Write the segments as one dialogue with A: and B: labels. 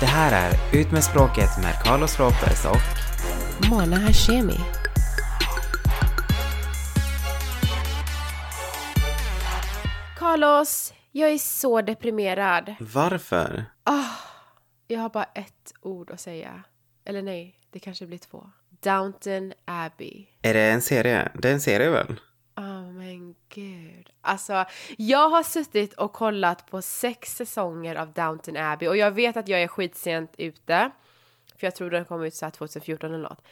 A: Det här är Ut med språket med Carlos Ropez och
B: Mona Hashemi. Carlos, jag är så deprimerad.
A: varför?
B: Jag har bara ett ord att säga. Eller nej, det kanske blir två. Downton Abbey.
A: Är det en serie? Det är en serie väl?
B: Oh men gud. Alltså, jag har suttit och kollat på sex säsonger av Downton Abbey och jag vet att jag är skitsent ute. För jag tror den kom ut så här 2014 eller något.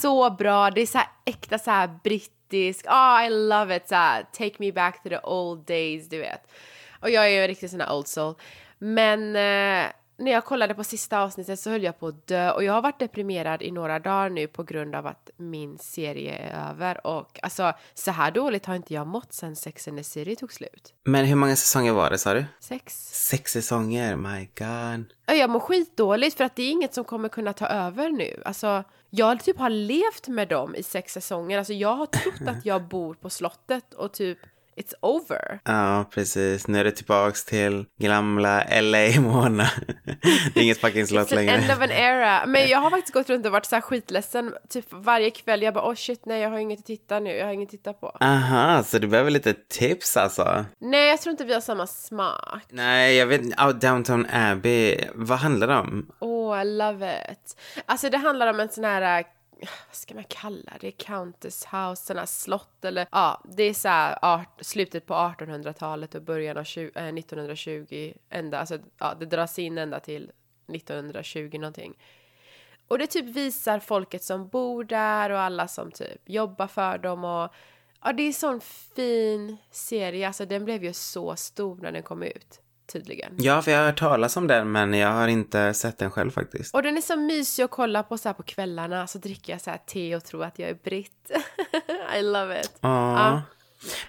B: Så bra, det är så här äkta så här brittisk, oh I love it, så här, take me back to the old days, du vet. Och jag är ju en riktig sån här old soul. Men eh, när jag kollade på sista avsnittet så höll jag på att dö och jag har varit deprimerad i några dagar nu på grund av att min serie är över och alltså så här dåligt har inte jag mått sen Sex and the City tog slut.
A: Men hur många säsonger var det sa du?
B: Sex.
A: Sex säsonger, my god.
B: Ja, Jag mår skitdåligt för att det är inget som kommer kunna ta över nu. Alltså, jag typ har levt med dem i sex säsonger. Alltså, jag har trott att jag bor på slottet och typ it's over.
A: Ja, precis. Nu är det tillbaks till gamla LA-Mona. det är inget fucking slott
B: It's an end
A: längre.
B: of an era. Men jag har faktiskt gått runt och varit så här skitledsen typ varje kväll. Jag bara oh shit nej jag har inget att titta nu, jag har inget att titta på.
A: Aha, så du behöver lite tips alltså?
B: Nej jag tror inte vi har samma smak.
A: Nej, jag vet oh, Downton Abbey. Vad handlar det om?
B: Oh I love it. Alltså det handlar om en sån här äh, vad ska man kalla det? Countess house, sådana slott eller ja, det är så här art, slutet på 1800-talet och början av 20, eh, 1920 ända, alltså ja, det dras in ända till 1920 någonting. Och det typ visar folket som bor där och alla som typ jobbar för dem och ja, det är en sån fin serie, alltså den blev ju så stor när den kom ut, tydligen.
A: Ja, för jag har hört talas om den, men jag har inte sett den själv faktiskt.
B: Och den är så mysig att kolla på så här på kvällarna. Så dricker jag så här te och tror att jag är britt. I love it.
A: Ja.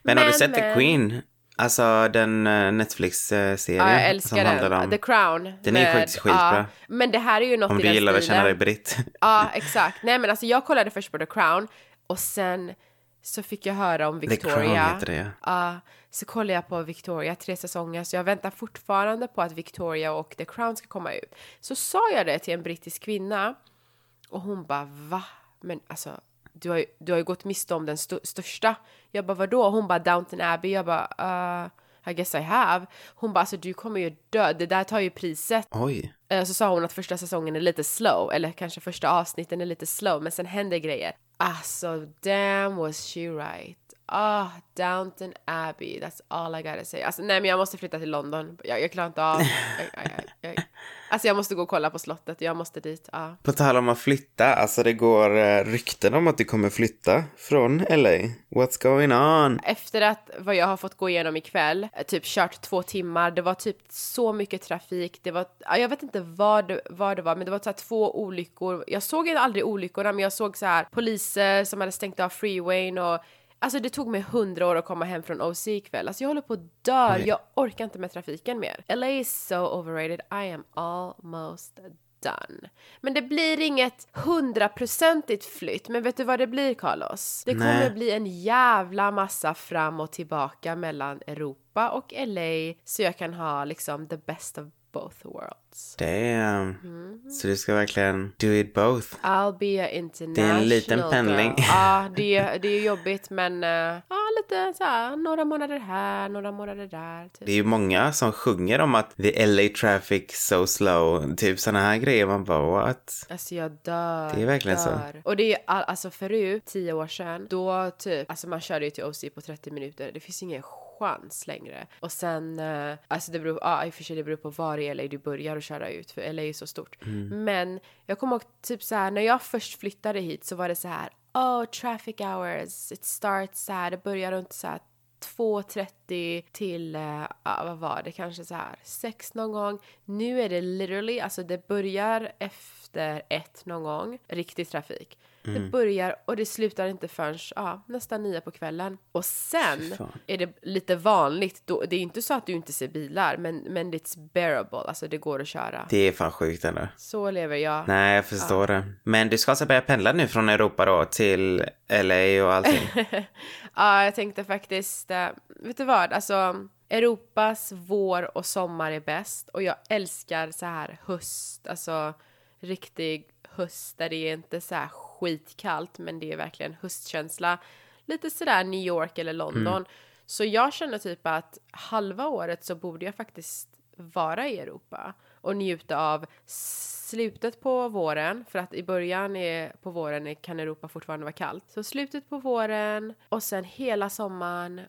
A: Men, har du
B: Men,
A: sett The
B: men-
A: Queen? Alltså den uh, Netflix-serien
B: Ja, jag älskar
A: som handlar
B: den.
A: om...
B: The Crown.
A: Den är skit- skitbra.
B: ja. men det här är ju något
A: Om
B: i
A: du
B: den
A: gillar att
B: stilen.
A: känna dig britt.
B: Ja, exakt. Nej men alltså jag kollade först på The Crown och sen så fick jag höra om
A: The
B: Victoria.
A: Crown heter det, ja.
B: Ja, så kollade jag på Victoria, tre säsonger, så jag väntar fortfarande på att Victoria och The Crown ska komma ut. Så sa jag det till en brittisk kvinna och hon bara va? Men alltså, du har ju, du har ju gått miste om den st- största. Jag bara vadå? Hon bara Downton Abbey. Jag bara uh, I guess I have. Hon bara alltså du kommer ju dö, det där tar ju priset.
A: Oj.
B: Eh, Så sa hon att första säsongen är lite slow, eller kanske första avsnitten är lite slow, men sen händer grejer. Alltså, damn was she right. Ah, Downton Abbey, that's all I gotta say. Alltså, nej men jag måste flytta till London. Jag, jag klarar inte av. Jag, jag. Alltså jag måste gå och kolla på slottet, jag måste dit. Ja.
A: På tal om att flytta, alltså det går uh, rykten om att du kommer flytta från LA. What's going on?
B: Efter att vad jag har fått gå igenom ikväll, eh, typ kört två timmar, det var typ så mycket trafik, det var, ja, jag vet inte vad det, vad det var, men det var så två olyckor. Jag såg aldrig olyckorna, men jag såg så här poliser som hade stängt av freewayn och Alltså det tog mig hundra år att komma hem från OC ikväll. Alltså jag håller på att dö. Jag orkar inte med trafiken mer. LA is so overrated. I am almost done. Men det blir inget hundraprocentigt flytt. Men vet du vad det blir Carlos? Det kommer
A: Nej.
B: bli en jävla massa fram och tillbaka mellan Europa och LA. Så jag kan ha liksom the best of both worlds.
A: Damn.
B: Mm.
A: Så du ska verkligen do it both.
B: I'll be a international
A: Det är en liten pendling.
B: Ja, det, är- det är ju jobbigt men uh, ja, lite så här, några månader här, några månader där. Typ.
A: Det är ju många som sjunger om att the LA traffic so slow. Typ såna här grejer. Man bara what?
B: Alltså jag dör.
A: Det är verkligen så.
B: dör. Och det är all, alltså förut, tio år sedan, då typ, alltså man körde ju till OC på 30 minuter. Det finns ingen chans längre. Och sen, eh, alltså det beror, ja i och för sig det beror på var i LA du börjar att köra ut, för LA är så stort. Men jag kommer ihåg typ så här, när jag först flyttade hit så var det så här, oh traffic hours, it starts så här, det börjar runt så här 2.30 till, ja, vad var det, kanske så här 6 någon gång. Nu är det literally, alltså det börjar efter ett någon gång, riktig trafik. Det börjar och det slutar inte förrän ja, nästan nio på kvällen. Och sen
A: fan.
B: är det lite vanligt, då, det är inte så att du inte ser bilar, men, men it's bearable, alltså det går att köra.
A: Det är fan sjukt ändå.
B: Så lever jag.
A: Nej, jag förstår det. Men du ska alltså börja pendla nu från Europa då till LA och allting?
B: ja, jag tänkte faktiskt, eh, vet du vad, alltså Europas vår och sommar är bäst och jag älskar så här höst, alltså riktig höst där det är inte så här skitkallt men det är verkligen höstkänsla. Lite sådär New York eller London.
A: Mm.
B: Så jag känner typ att halva året så borde jag faktiskt vara i Europa och njuta av slutet på våren, för att i början är, på våren kan Europa fortfarande vara kallt. Så slutet på våren och sen hela sommaren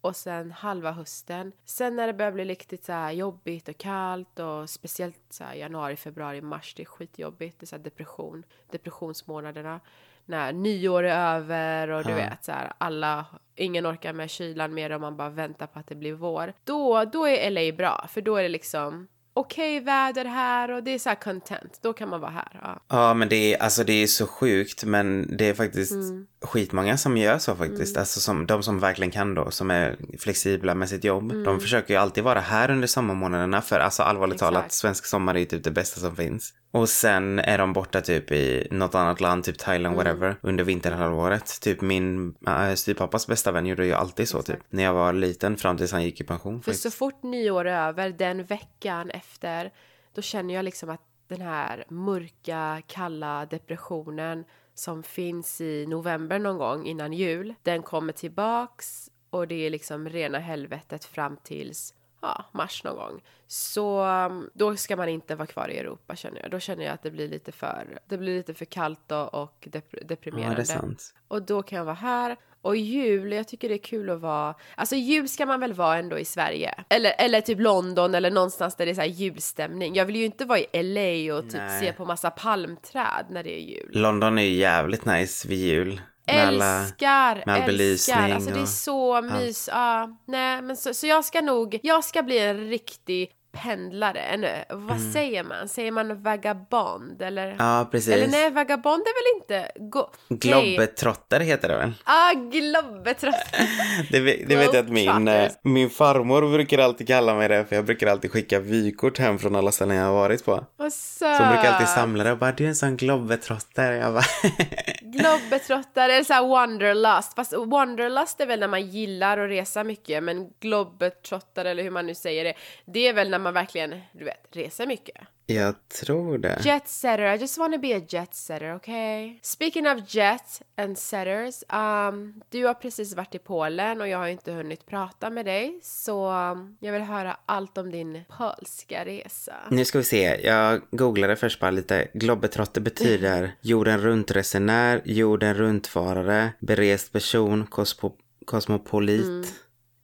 B: och sen halva hösten. Sen när det börjar bli riktigt så jobbigt och kallt och speciellt så här januari, februari, mars, det är skitjobbigt. Det är så här depression, depressionsmånaderna. När nyår är över och du
A: Ja.
B: vet så här alla, ingen orkar med kylan mer och man bara väntar på att det blir vår. Då, då är LA bra, för då är det liksom okej väder här och det är så här content. Då kan man vara här. Ja.
A: Ja, men det är, alltså det är så sjukt, men det är faktiskt skitmånga som gör så faktiskt. Alltså som, de som verkligen kan då, som är flexibla med sitt jobb. De försöker ju alltid vara här under sommarmånaderna, för alltså allvarligt talat,
B: Exakt.
A: svensk sommar är ju typ det bästa som finns. Och sen är de borta typ i något annat land, typ Thailand, whatever, under vinterhalvåret. Typ min äh, styvpappas bästa vän gjorde ju alltid så typ, när jag var liten fram tills han gick i pension.
B: För
A: faktiskt.
B: så fort nyår är över, den veckan efter, då känner jag liksom att den här mörka, kalla depressionen som finns i november någon gång innan jul, den kommer tillbaks och det är liksom rena helvetet fram tills ja, mars någon gång. Så um, då ska man inte vara kvar i Europa känner jag. Då känner jag att det blir lite för, det blir lite för kallt och, och dep-
A: Ja,
B: deprimerande.
A: det är sant.
B: Och då kan jag vara här. Och jul, jag tycker det är kul att vara... Alltså jul ska man väl vara ändå i Sverige? Eller, eller typ London eller någonstans där det är så här julstämning. Jag vill ju inte vara i LA och typ
A: Nej.
B: se på massa palmträd när det är jul.
A: London är ju jävligt nice vid jul. Med alla-
B: Älskar,
A: med all
B: älskar. Alltså det är så mys. Ja, nej, men så, så jag ska nog, jag ska bli en riktig pendlare. En, vad säger man? Säger man vagabond eller?
A: Mm. Ja, precis.
B: Eller nej, vagabond är väl inte... Go, nej.
A: Globbetrottare heter det väl?
B: Ah, globbetrottare.
A: Det, det vet jag att min, eh, min farmor brukar alltid kalla mig det, för jag brukar alltid skicka vykort hem från alla ställen jag har varit på.
B: Vad
A: Så hon brukar alltid samla det och bara, du är en sån globbetrottare. Jag bara,
B: Globetrottare eller såhär wanderlust. Fast wanderlust är väl när man gillar att resa mycket. Men globetrottare eller hur man nu säger det. Det är väl när man verkligen, du vet, reser mycket.
A: jag tror det.
B: Jet setter, I just wanna be a jet setter, okay? Speaking of jet and setters. Um, du har precis varit i Polen och jag har inte hunnit prata med dig. Så um, jag vill höra allt om din polska resa.
A: Nu ska vi se, jag googlade först bara lite. Globetrotter betyder jorden runt-resenär, jorden runt-farare, berest person, kosmo, kosmopolit.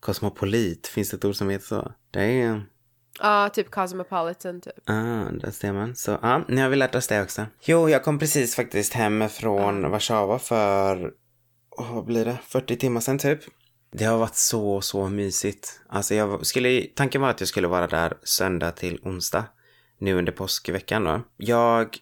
A: Kosmopolit, finns det ett ord som heter så? Det är...
B: Ja, typ cosmopolitan typ.
A: Ah, där ser man. Så ja, nu har vi lärt oss det också. Jo, jag kom precis faktiskt hem från Warszawa för, åh, vad blir det, 40 timmar sedan typ. Det har varit så, så mysigt. Alltså jag skulle, tanken var att jag skulle vara där söndag till onsdag. Nu under påskveckan då. Jag,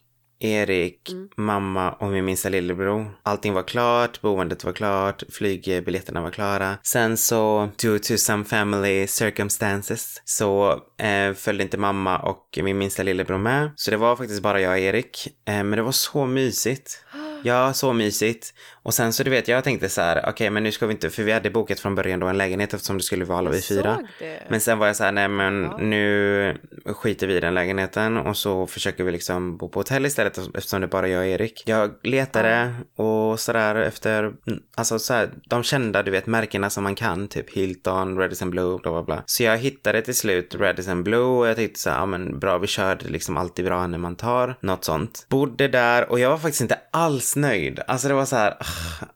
A: Erik, mamma och min minsta lillebror. Allting var klart, boendet var klart, flygbiljetterna var klara. Sen så, due to some family circumstances, så eh, följde inte mamma och min minsta lillebror med. Så det var faktiskt bara jag och Erik. Eh, men det var så mysigt. Ja, så mysigt. Och sen så du vet, jag tänkte så här, okej men nu ska vi inte, för vi hade bokat från början då en lägenhet eftersom det skulle vara alla vi fyra.
B: det.
A: Men sen var jag så här, nej men nu skiter vi i den lägenheten och så försöker vi liksom bo på hotell istället eftersom det är bara jag och Erik. Jag letade och sådär efter, alltså så här, de kända du vet märkena som man kan, typ Hilton, Radisson Blue, bla bla bla. Så jag hittade till slut Radisson Blue och jag tänkte så här, ja men bra vi körde liksom alltid bra när man tar något sånt. Bodde där och jag var faktiskt inte alls nöjd. Alltså det var så här,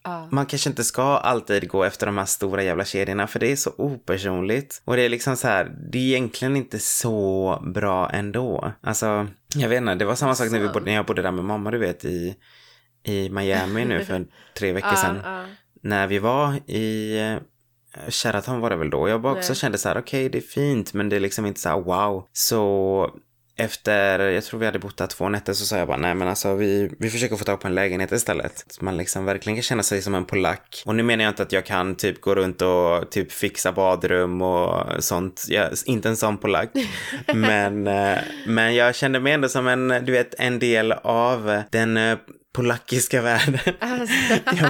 A: ah, man kanske inte ska alltid gå efter de här stora jävla kedjorna för det är så opersonligt. Och det är liksom så här, det är egentligen inte så bra ändå. Alltså, jag vet inte, det var samma sak när, vi bodde, när jag bodde där med mamma, du vet, i, i Miami nu för tre veckor sedan.
B: Ja, ja.
A: När vi var i eh, Sheraton var det väl då. Jag bara också
B: Nej.
A: kände så här, okej det är fint men det är liksom inte så här wow. Så efter, jag tror vi hade bott där två nätter så sa jag bara nej men alltså vi, vi försöker få tag på en lägenhet istället. Så man liksom verkligen kan känna sig som en polack. Och nu menar jag inte att jag kan typ gå runt och typ fixa badrum och sånt. Jag, inte en sån polack. men, eh, men jag kände mig ändå som en, du vet, en del av den eh, polackiska världen.
B: Alltså,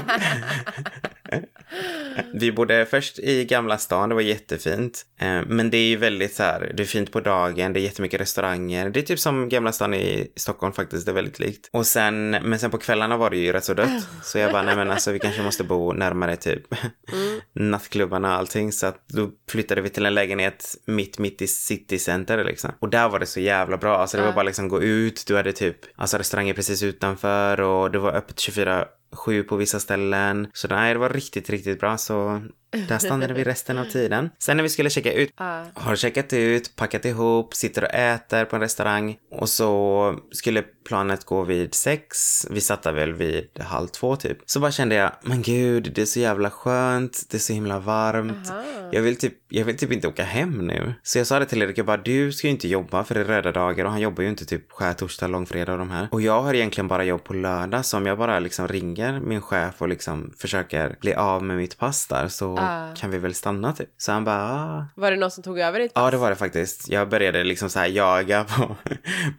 A: Vi bodde först i Gamla stan, det var jättefint. Eh, Men det är ju väldigt så här, det är fint på dagen, det är jättemycket restauranger. Det är typ som Gamla stan i Stockholm faktiskt, det är väldigt likt. Och sen, men sen på kvällarna var det ju rätt så dött. Så jag bara, nej men alltså vi kanske måste bo närmare typ nattklubbarna och allting. Så att då flyttade vi till en lägenhet mitt, mitt i citycenter liksom. Och där var det så jävla bra. Alltså det var bara liksom gå ut, du hade typ, alltså restauranger precis utanför och det var öppet 24 sju på vissa ställen. Så nej, det var riktigt, riktigt bra. Så där stannade vi resten av tiden. Sen när vi skulle checka ut, har checkat ut, packat ihop, sitter och äter på en restaurang. Och så skulle planet gå vid sex. Vi satt väl vid halv två typ. Så bara kände jag, men gud, det är så jävla skönt, det är så himla varmt. Jag vill, typ, jag vill typ inte åka hem nu. Så jag sa det till Erik, jag bara, du ska ju inte jobba för det är röda dagar och han jobbar ju inte typ skärtorsdag, långfredag och de här. Och jag har egentligen bara jobb på lördag, så om jag bara liksom ringer min chef och liksom försöker bli av med mitt pass där så kan vi väl stanna typ. Så han bara, ah.
B: Var det någon som tog över ditt
A: Ja, det var det faktiskt. Jag började liksom så här jaga på,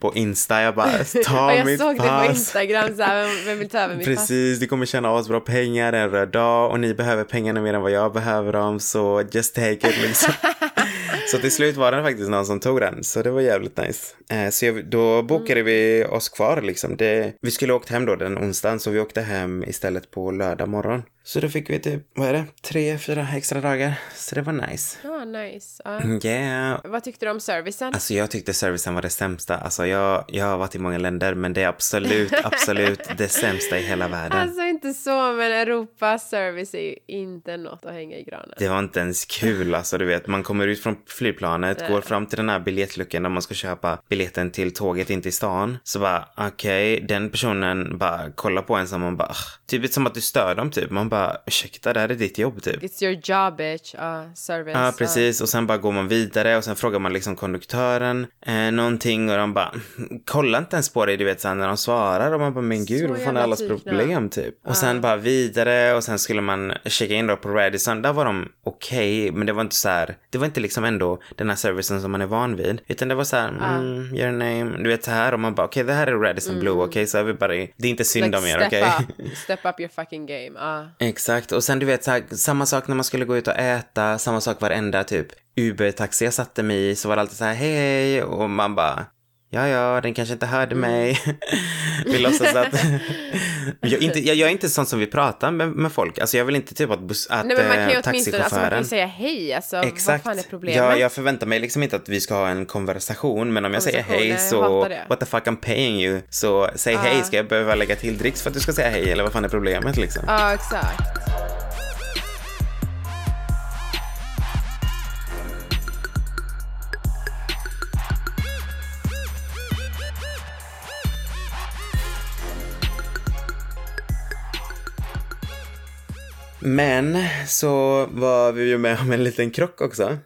A: på Insta. Jag bara, ta
B: jag
A: mitt
B: såg
A: pass.
B: det på Instagram så här, vem, vem vill ta över mitt pass?
A: Precis, du kommer tjäna asbra pengar en röd dag och ni behöver pengarna mer än vad jag behöver dem så just take it liksom. så till slut var det faktiskt någon som tog den så det var jävligt nice. Eh, så jag, då bokade vi oss kvar liksom. Det, vi skulle åkt hem då den onsdagen så vi åkte hem istället på lördag morgon. Så då fick vi typ, vad är det, tre, fyra extra dagar. Så det var nice.
B: Ja, nice. Ja.
A: Yeah.
B: Vad tyckte du om servicen?
A: Alltså jag tyckte servicen var det sämsta. Alltså jag, jag har varit i många länder men det är absolut, absolut det sämsta i hela världen.
B: Alltså inte så, men Europas service är ju inte något att hänga i granen.
A: Det var inte ens kul alltså, du vet. Man kommer ut från flygplanet, går fram till den här biljettluckan där man ska köpa biljetten till tåget in till stan. Så bara, okej, den personen bara kollar på en som man bara, "Ah." typ som att du stör dem typ. Man bara, ursäkta, det här är ditt jobb typ.
B: It's your job bitch. Ja, service.
A: Ja, precis. Och sen bara går man vidare och sen frågar man liksom konduktören eh, någonting och de bara kollar inte ens på dig, du vet, sen när de svarar och man bara, men gud,
B: Så
A: vad fan är allas problem typ? Och sen bara vidare och sen skulle man checka in då på Radisson. Där var de okej, men det var inte så här, det var inte liksom ändå den här servicen som man är van vid, utan det var så här, mm, your name, du vet så här och man bara, okej, det här är Radisson Blue, okej, så everybody, det är inte synd
B: Like,
A: om er, okej?
B: up. Step up your fucking game. Ja.
A: Exakt, och sen du vet så här, samma sak när man skulle gå ut och äta, samma sak varenda typ Uber-taxi jag satte mig i så var det alltid så här hej och man bara ja ja, den kanske inte hörde
B: Mm.
A: mig. vi låtsas att jag, är inte, jag, jag är inte sån som vi pratar med, med folk, alltså jag vill inte typ att, buss, att
B: Nej men man kan ju
A: eh,
B: åtminstone, alltså man kan
A: taxichauffören
B: ju säga hej, alltså
A: Exakt.
B: vad fan är problemet?
A: Ja, jag förväntar mig liksom inte att vi ska ha en konversation, men om jag säger hej så, what the fuck I'm paying you, så säg hej, ska jag behöva lägga till dricks för att du ska säga hej, eller vad fan är problemet liksom?
B: Ja, exakt.
A: Men så var vi ju med om en liten krock också.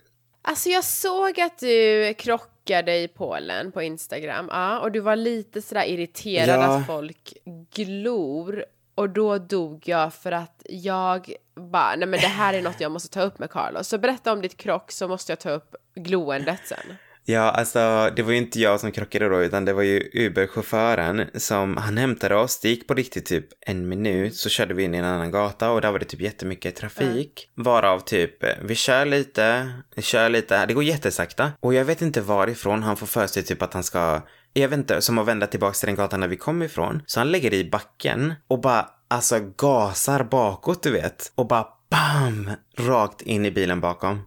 B: Alltså jag såg att du krockade i Polen på Instagram, ja, och du var lite sådär irriterad
A: Ja.
B: att folk glor. Och då dog jag för att jag bara, nej men det här är något jag måste ta upp med Carlos. Så berätta om ditt krock så måste jag ta upp gloendet sen.
A: Ja, alltså det var ju inte jag som krockade då, utan det var ju Uber-chauffören som, han hämtade oss, det gick på riktigt typ en minut, så körde vi in i en annan gata och där var det typ jättemycket trafik. Varav typ, vi kör lite, vi kör lite, det går jättesakta. Och jag vet inte varifrån han får för sig typ att han ska, jag vet inte, som att vända tillbaka till den gatan där vi kom ifrån. Så han lägger i backen och bara, alltså gasar bakåt du vet. Och bara BAM! Rakt in i bilen bakom.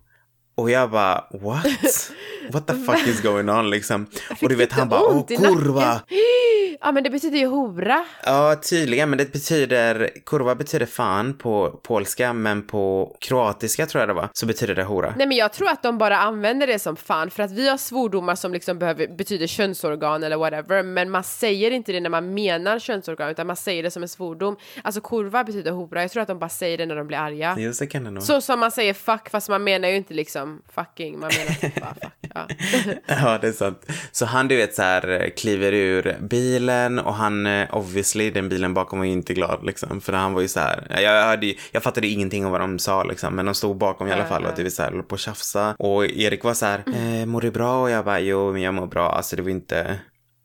A: Och jag bara, what? What the fuck is going on liksom? Och du vet, han bara, åh kurva!
B: Ja men det betyder ju hora.
A: Ja, tydligen, men det betyder, kurva betyder fan på polska, men på kroatiska tror jag det var, så betyder det hora.
B: Nej men jag tror att de bara använder det som fan för att vi har svordomar som liksom behöver, betyder könsorgan eller whatever men man säger inte det när man menar könsorgan utan man säger det som en svordom. Alltså kurva betyder hora, jag tror att de bara säger det när de blir arga.
A: Jo, så kan det nog.
B: Så som man säger fuck fast man menar ju inte liksom fucking, man menar typ bara fuck. Ja.
A: Ja, det är sant. Så han, du vet, så här kliver ur bilen och han, eh, obviously, den bilen bakom var ju inte glad liksom. För han var ju så här, jag, hörde, jag fattade ingenting om vad de sa liksom. Men de stod bakom i alla fall och vet så här, höll på att tjafsa. Och Erik var så här, eh, mår du bra? Och jag bara, jo, men jag mår bra. Alltså det var inte,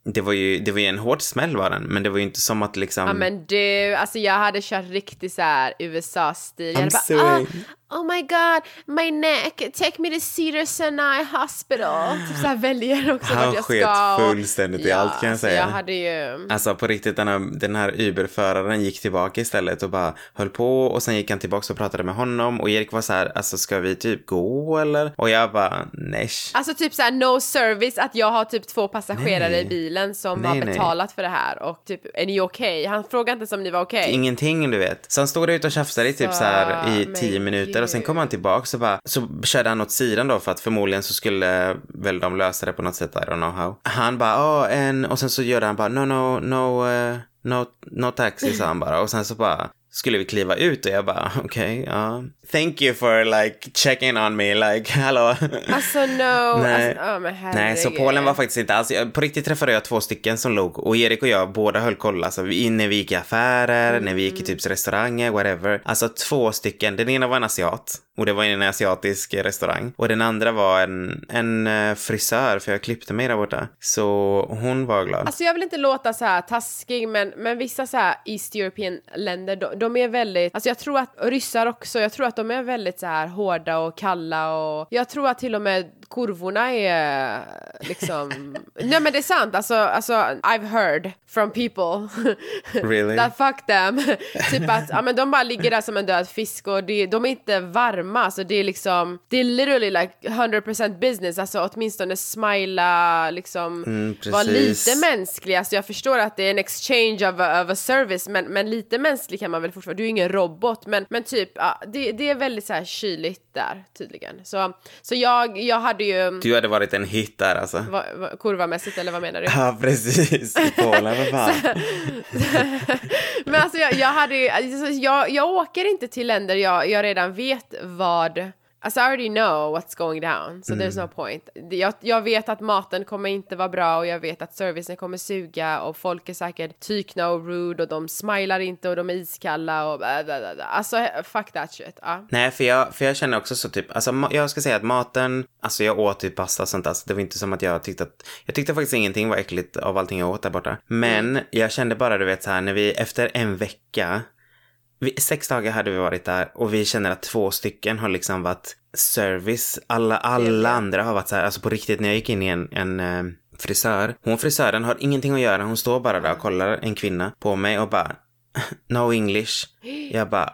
A: det var ju, det var ju en hård smäll var den, men det var ju inte som att liksom...
B: Ja men du, alltså jag hade kört riktigt så här USA-stil. Jag hade
A: I'm
B: bara, ah. Oh my god, my neck, take me to Cedar Sinai Hospital. Typ så här väljer också
A: Han
B: vart jag
A: sket
B: ska. och-
A: fullständigt i allt, kan jag
B: så
A: säga.
B: jag hade ju...
A: Alltså på riktigt, den här, den här Uber-föraren gick tillbaka istället och bara höll på och sen gick han tillbaka och pratade med honom och Erik var så här, alltså ska vi typ gå eller? Och jag bara, nej.
B: Alltså typ såhär no service, att jag har typ två passagerare
A: Nej.
B: i bilen som
A: Nej,
B: har
A: nej.
B: betalat för det här och typ, är ni okej? Han frågade inte ens om ni var okej.
A: Ingenting du vet. Så han stod där ute och tjafsade i typ
B: Så,
A: så här i
B: men
A: tio minuter och sen kom han tillbaka och bara, så körde han åt sidan då för att förmodligen så skulle väl de lösa det på något sätt, I don't know how. Han bara, åh en, och sen så gjorde han bara, no, no, no, uh, no, no taxi sa han bara och sen så bara skulle vi kliva ut och jag bara, okej, ja. Thank you for like checking on me, like, hallå.
B: Alltså no,
A: Nej.
B: alltså, oh, men
A: Nej, så
B: herregud.
A: Polen var faktiskt inte alls, på riktigt träffade jag två stycken som låg och Erik och jag båda höll koll, alltså vi- när vi gick i affärer, när vi gick i typ restauranger, whatever. Alltså två stycken, den ena var en asiat och det var en asiatisk restaurang och den andra var en, en eh, frisör för jag klippte mig där borta. Så hon var glad.
B: Alltså jag vill inte låta så här taskig men, men vissa så här East European länder de, de är väldigt, alltså jag tror att ryssar också, jag tror att de är väldigt så här hårda och kalla och jag tror att till och med kurvorna är liksom, nej men det är sant, alltså, alltså I've heard from people
A: Really?
B: that fuck them, typ att ja men de bara ligger där som en död fisk och det, de är inte varma, alltså det är liksom, det är literally like 100% business, alltså åtminstone smila, liksom
A: Mm,
B: vara lite mänsklig, alltså jag förstår att det är en exchange of a, of a service men, men lite mänsklig kan man väl fortfarande, du är ingen robot men, men typ, ja, det, det är väldigt så här kyligt där tydligen. Så, så jag, jag hade ju,
A: Du hade varit en hit där alltså.
B: va, va, kurvamässigt eller vad menar du?
A: Ja, precis. I Polen, vad fan.
B: Men alltså jag, jag hade ju, alltså jag, jag åker inte till länder jag, jag redan vet vad Alltså I already know what's going down, so there's no point. Jag, jag vet att maten kommer inte vara bra och jag vet att servicen kommer suga och folk är säkert tykna och rude och de smilar inte och de är iskalla och. Alltså fuck that shit. Ja.
A: Nej, för jag, för jag känner också så typ, alltså jag ska säga att maten, alltså jag åt typ pasta och sånt där, så det var inte som att jag tyckte att, jag tyckte faktiskt ingenting var äckligt av allting jag åt där borta. Men jag kände bara, du vet så här, när vi efter en vecka, vi, sex dagar hade vi varit där och vi känner att två stycken har liksom varit service. Alla, alla andra har varit så här, alltså på riktigt när jag gick in i en, en eh, frisör, hon frisören har ingenting att göra, hon står bara där och kollar en kvinna på mig och bara no English. Jag bara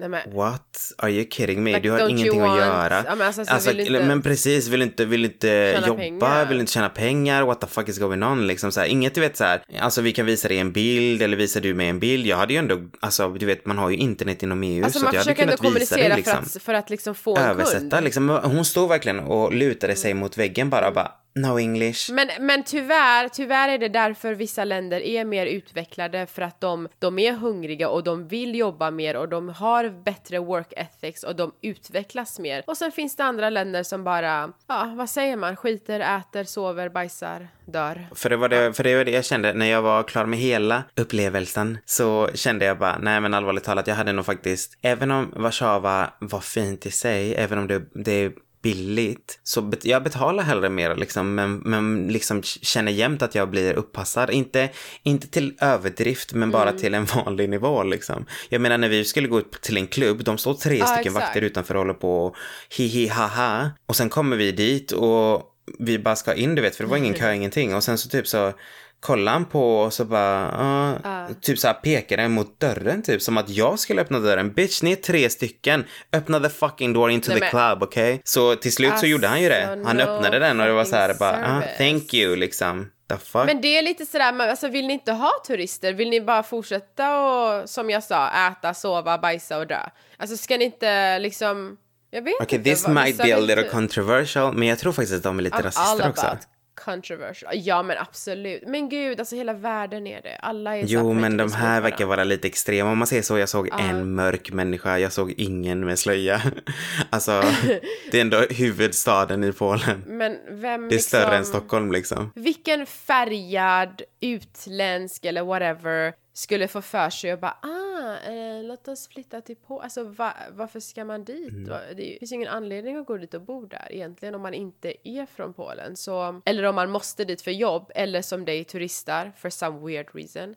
B: Nej, men,
A: What? Are you kidding me?
B: Like,
A: du har ingenting att
B: want-
A: göra.
B: Ja, men alltså, så vill du inte-
A: Men precis, vill inte, vill inte
B: Tjäna
A: jobba,
B: pengar.
A: vill inte tjäna pengar, what the fuck is going on liksom så här, Inget du vet så här, alltså vi kan visa dig en bild eller visar du mig en bild. Jag hade ju ändå, alltså du vet man har ju internet inom EU
B: alltså
A: så
B: man
A: att jag hade kunnat visa dig liksom.
B: för, att, för att liksom få en
A: Översätta
B: kund.
A: liksom. Hon stod verkligen och lutade sig mot väggen bara och bara no English.
B: Men, men tyvärr, tyvärr är det därför vissa länder är mer utvecklade för att de, de är hungriga och de vill jobba mer och de har bättre work ethics och de utvecklas mer. Och sen finns det andra länder som bara, ja vad säger man, skiter, äter, sover, bajsar, dör.
A: För det, var det, för det var det jag kände när jag var klar med hela upplevelsen så kände jag bara, nej men allvarligt talat, jag hade nog faktiskt, även om Warszawa var fint i sig, även om det, det billigt, så jag betalar hellre mer liksom, men, men liksom känner jämt att jag blir uppassad. Inte, inte till överdrift, men bara
B: Mm.
A: till en vanlig nivå liksom. Jag menar när vi skulle gå upp till en klubb, de står tre
B: Ja,
A: stycken
B: exakt.
A: vakter utanför och håller på och hi hi ha ha. Och sen kommer vi dit och vi bara ska in, du vet, för det var ingen kö, ingenting. Och sen så typ så kollar han på och så bara, ja, typ så här pekade mot dörren typ som att jag skulle öppna dörren. Bitch, ni är tre stycken. Öppna the fucking door into
B: Nej,
A: the
B: men-
A: club, okej? Så till slut så gjorde han ju det.
B: Alltså,
A: Han
B: no
A: öppnade den och det var så här bara,
B: service.
A: thank you liksom.
B: Men det är lite sådär, men alltså vill ni inte ha turister? Vill ni bara fortsätta och, som jag sa, äta, sova, bajsa och dö? Alltså ska ni inte liksom, jag vet
A: Okej,
B: inte.
A: this
B: vad-
A: might be a little
B: inte-
A: controversial, men jag tror faktiskt att de är lite
B: I'm
A: rasister också.
B: about controversial. Ja men absolut. Men gud, alltså hela världen är det. Alla är
A: Jo, men de här
B: verkar
A: vara lite extrema. Om man säger så, jag såg en mörk människa, jag såg ingen med slöja. alltså, det är ändå huvudstaden i Polen.
B: Men vem
A: Det är större än
B: liksom,
A: Stockholm liksom.
B: Vilken färgad, utländsk eller whatever skulle få för sig och bara ah, eh, låt oss flytta till Polen. Alltså va, varför ska man dit?
A: Mm.
B: Det finns ju ingen anledning att gå dit och bo där egentligen om man inte är från Polen. Så, eller om man måste dit för jobb eller som dig turistar for some weird reason.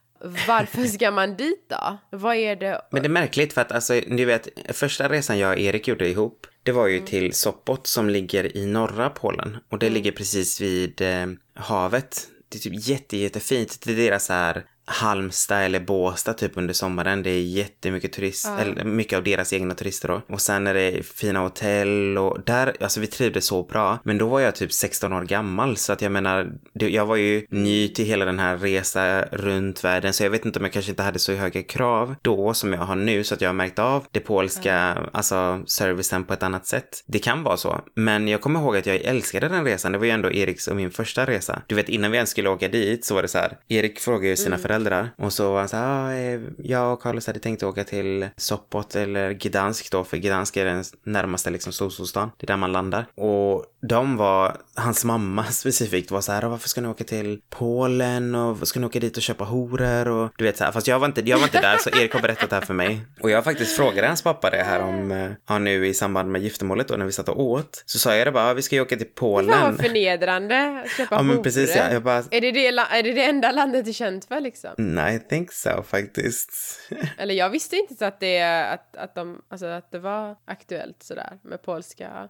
B: Varför ska man dit då? Vad är det?
A: Men det är märkligt för att alltså, du vet, första resan jag och Erik gjorde ihop, det var ju
B: Mm.
A: till Sopot som ligger i norra Polen. Och det ligger precis vid eh, havet. Det är typ jätte, jättefint. Det är deras så här Halmstad eller Båstad typ under sommaren. Det är jättemycket turist, eller mycket av deras egna turister då. Och sen är det fina hotell och där, alltså vi trivdes så bra. Men då var jag typ 16 år gammal så att jag menar, jag var ju ny till hela den här resa runt världen så jag vet inte om jag kanske inte hade så höga krav då som jag har nu så att jag har märkt av det polska, alltså servicen på ett annat sätt. Det kan vara så. Men jag kommer ihåg att jag älskade den resan. Det var ju ändå Eriks och min första resa. Du vet innan vi ens skulle åka dit så var det så här. Erik frågade ju sina föräldrar och så var han så här, ah, eh, jag och Carlos hade tänkt åka till Sopot eller Gdansk då, för Gdansk är den närmaste liksom storstadsstaden. Det är där man landar. Och de var, hans mamma specifikt var så här, "Ah, varför ska ni åka till Polen och ska ni åka dit och köpa horor och du vet så här, fast jag var inte, jag var inte där så Erik har berättat det här för mig. Och jag faktiskt frågade hans pappa det här om, eh, ja nu i samband med giftermålet då när vi satt och åt. Så sa jag det bara, "Ah, vi ska ju åka till Polen.
B: Fan vad förnedrande. Köpa
A: Ja men
B: horor.
A: precis ja, jag bara,
B: Är det det, är det det enda landet du känt för liksom?
A: nej I think so faktiskt.
B: Eller jag visste inte så att det, att, att, de, alltså att det var aktuellt sådär med polska.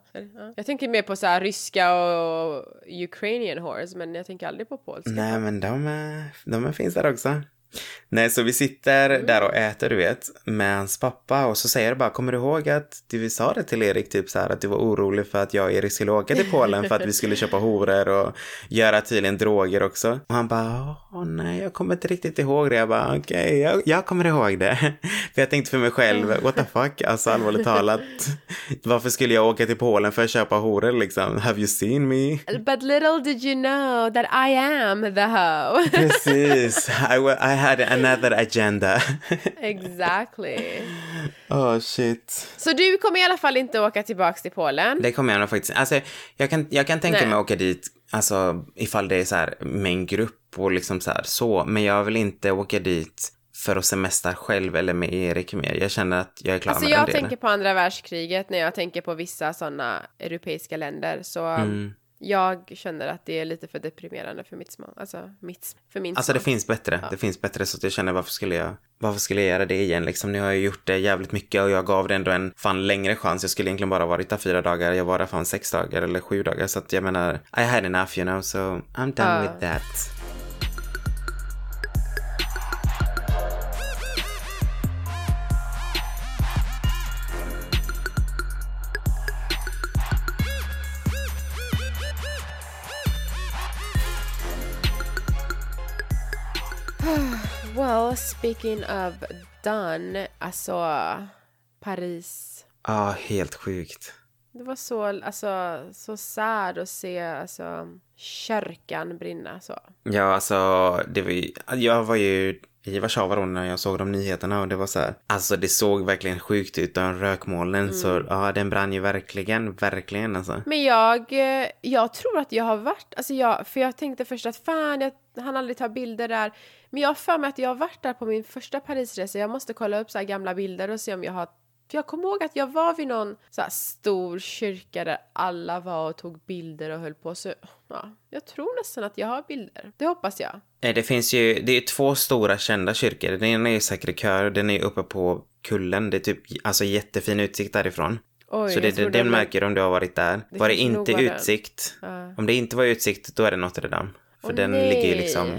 B: Jag tänker mer på så här ryska och Ukrainian horse men jag tänker aldrig på polska.
A: Nej men de, de finns där också. Nej, så vi sitter där och äter, du vet, med hans pappa och så säger jag bara, kommer du ihåg att du sa det till Erik, typ så här att du var orolig för att jag och Erik skulle åka till Polen för att vi skulle köpa horor och göra tydligen droger också. Och han bara, åh nej, jag kommer inte riktigt ihåg det. Jag bara, okej, jag, jag kommer ihåg det. för jag tänkte för mig själv, what the fuck, alltså allvarligt talat, varför skulle jag åka till Polen för att köpa horor liksom? Have you seen me?
B: But little did you know that I am the hoe.
A: Precis, I, I had another agenda.
B: exactly.
A: oh shit.
B: Så du kommer i alla fall inte åka tillbaks till Polen?
A: Det kommer jag nog faktiskt. Alltså, jag kan, jag kan tänka
B: Nej.
A: mig att åka dit, alltså ifall det är så här med en grupp och liksom så här så. Men jag vill inte åka dit för att semestra själv eller med Erik mer. Jag känner att jag är klar
B: Alltså
A: med
B: jag
A: den delen.
B: tänker på andra världskriget när jag tänker på vissa sådana europeiska länder så
A: Mm.
B: Jag känner att det är lite för deprimerande för mitt smak. Alltså, mitt, för min
A: Alltså det
B: smak.
A: finns bättre. Det finns bättre så att jag känner varför skulle jag, varför skulle jag göra det igen liksom? Nu har jag gjort det jävligt mycket och jag gav det ändå en fan längre chans. Jag skulle egentligen bara varit där fyra dagar. Jag var där fan sex dagar eller sju dagar. Så att jag menar, I had enough you know, so I'm done
B: Ja.
A: with that.
B: Well, speaking of done, alltså Paris.
A: Ja, helt sjukt.
B: Det var så, alltså, så sad att se alltså, kyrkan brinna så.
A: Ja, alltså, det var ju, jag var ju i Warszawa då när jag såg de nyheterna och det var så här, alltså det såg verkligen sjukt ut, de rökmolnen, så ja, den brann ju verkligen, verkligen alltså.
B: Men jag, eh, jag tror att jag har varit, alltså jag, för jag tänkte först att fan, jag han aldrig ta bilder där. Men jag har för mig att jag har varit där på min första Parisresa. Jag måste kolla upp så här gamla bilder och se om jag har för jag kommer ihåg att jag var vid någon så stor kyrka där alla var och tog bilder och höll på. Så ja, jag tror nästan att jag har bilder. Det hoppas jag.
A: Eh, Det finns ju, det är två stora kända kyrkor. Den ena är ju Sacré-Cœur, den är uppe på kullen. Det är typ, alltså jättefin utsikt därifrån.
B: Oj,
A: så det, det, den märker du om du har varit där.
B: Det
A: var det inte utsikt,
B: Ja.
A: om det inte var utsikt, då är det Notre Dame. För
B: Åh,
A: den
B: nej.
A: ligger ju liksom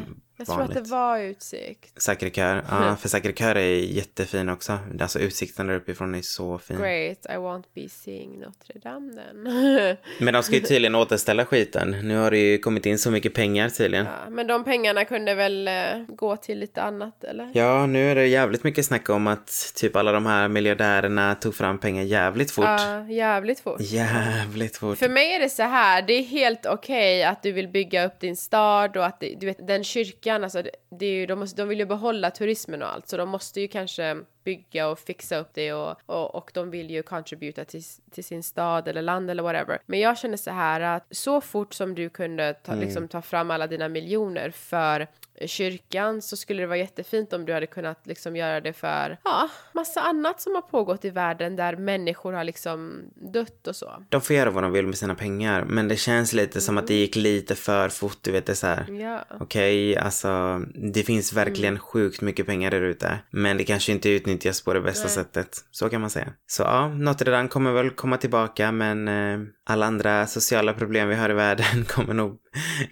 B: Jag tror
A: vanligt.
B: att det var utsikt.
A: Sacré-Cœur, ja, för Sacré-Cœur är jättefin också. Alltså utsikten där uppifrån är så fin.
B: Great, I won't be seeing Notre Dame then.
A: Men de ska ju tydligen återställa skiten. Nu har det ju kommit in så mycket pengar tydligen.
B: ja, men de pengarna kunde väl eh, gå till lite annat, eller?
A: Ja, nu är det jävligt mycket snack om att typ alla de här miljardärerna tog fram pengar jävligt fort.
B: Ja, jävligt fort.
A: Jävligt fort.
B: För mig är det så här, det är helt okej att du vill bygga upp din stad och att det, du vet den kyrkan, alltså det, det är ju, de, måste, de vill ju behålla turismen och allt så de måste ju kanske bygga och fixa upp det och, och, och de vill ju contributa till, till sin stad eller land eller whatever. Men jag känner så här att så fort som du kunde ta,
A: Mm.
B: liksom, ta fram alla dina miljoner för kyrkan så skulle det vara jättefint om du hade kunnat liksom göra det för ja, massa annat som har pågått i världen där människor har liksom dött och så.
A: De får göra vad de vill med sina pengar, men det känns lite som att det gick lite för fort, du vet det så här.
B: Ja.
A: Okej, alltså det finns verkligen sjukt mycket pengar där ute. Men det kanske inte utnyttjas på det bästa
B: Nej.
A: sättet. Så kan man säga. Så ja, Notre Dame kommer väl komma tillbaka men eh, alla andra sociala problem vi har i världen kommer nog,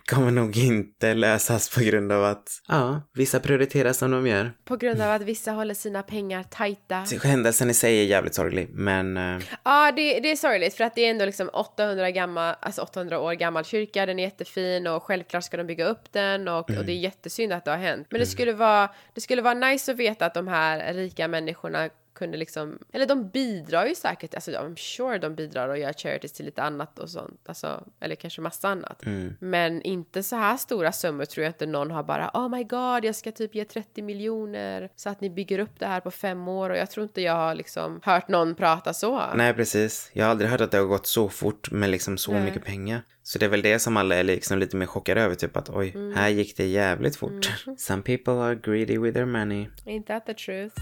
A: kommer nog inte lösas på grund av att ja, vissa prioriterar som de gör.
B: På grund av att vissa håller sina pengar tajta.
A: Händelsen i sig är jävligt sorglig men eh,
B: Ja, det, det är sorgligt för att det är ändå liksom 800, gammal, alltså 800 år gammal kyrka. Den är jättefin och självklart ska de bygga upp den och, och det är jättesynd att det har hänt. Men det skulle vara, det skulle vara nice att veta att de här rika människorna kunde liksom, eller de bidrar ju säkert, alltså I'm sure de bidrar och gör charities till lite annat och sånt, alltså, eller kanske massa annat. Men inte så här stora summor tror jag inte någon har bara, oh my god, jag ska typ ge 30 miljoner så att ni bygger upp det här på fem år och jag tror inte jag har liksom hört någon prata så.
A: nej precis. Jag har aldrig hört att det har gått så fort med liksom så
B: Nej.
A: mycket pengar. Så det är väl det som alla är liksom lite mer chockade över, typ att oj, här gick det jävligt fort. Some people are greedy with their money.
B: Ain't that the truth?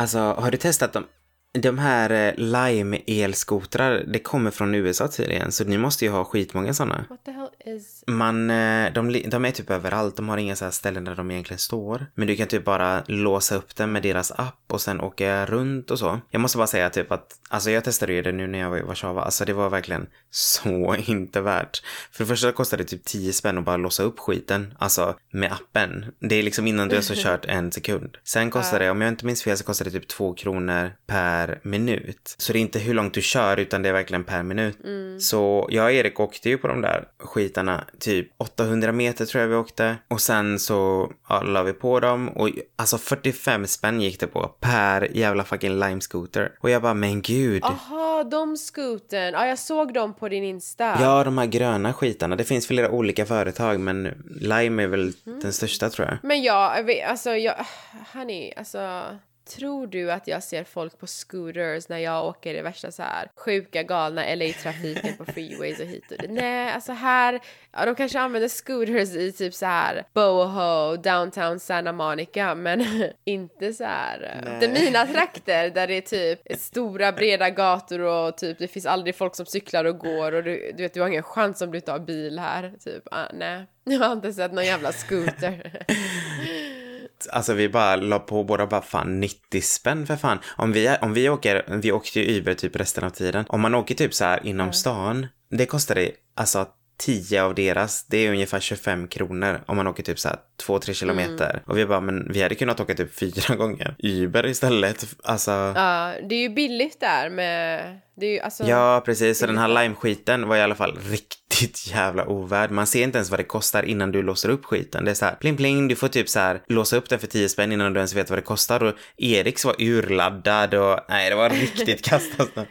A: Alltså, har du testat dem? De här eh, Lime-elskotrar, det kommer från USA tydligen, så ni måste ju ha skitmånga sådana.
B: Is...
A: Man, eh, de, de är typ överallt, de har inga så här ställen där de egentligen står. Men du kan typ bara låsa upp den med deras app och sen åka runt och så. Jag måste bara säga typ att, alltså jag testade ju det nu när jag var i Warszawa, alltså det var verkligen så inte värt. För det första kostade det typ 10 spänn att bara låsa upp skiten, alltså med appen. Det är liksom innan du ens har kört en sekund. Sen kostar det, om jag inte minns fel så kostar det typ 2 kronor per minut. Så det är inte hur långt du kör utan det är verkligen per minut. Så jag och Erik åkte ju på de där skitarna typ 800 meter tror jag vi åkte. Och sen så ja, la vi på dem och alltså 45 spänn gick det på per jävla fucking lime scooter. Och jag bara men gud.
B: Aha, de skooten. Ja, jag såg dem på din Insta.
A: Ja, de här gröna skitarna. Det finns flera olika företag men Lime är väl den största tror jag.
B: Men ja, jag alltså jag... Honey, alltså... Tror du att jag ser folk på scooters när jag åker i värsta så här sjuka galna LA-trafiken på freeways och hit och dit? Nej, alltså här, ja de kanske använder scooters i typ så här Boho, downtown Santa Monica, men inte så här.
A: Nej.
B: Det är mina trakter där det är typ stora breda gator och typ det finns aldrig folk som cyklar och går och du, du vet du har ingen chans om du inte har bil här. Typ, ah, nej. Jag har inte sett någon jävla scooter.
A: Alltså vi bara la på båda bara fan 90 spänn för fan. Om vi, om vi åker, vi åkte ju Uber typ resten av tiden. Om man åker typ så här inom stan, det kostar det alltså 10 av deras, det är ungefär 25 kronor om man åker typ så här 2-3 kilometer. Och vi bara, men vi hade kunnat åka typ fyra gånger Uber istället. Alltså,
B: Ja, det är ju billigt där med... Det är ju alltså...
A: ja precis. Så den här lime-skiten var i alla fall riktigt jävla ovärd. Man ser inte ens vad det kostar innan du låser upp skiten. Det är så här, pling pling, du får typ så här låsa upp den för 10 spänn innan du ens vet vad det kostar. Och Eriks var urladdad och nej, det var riktigt kast alltså.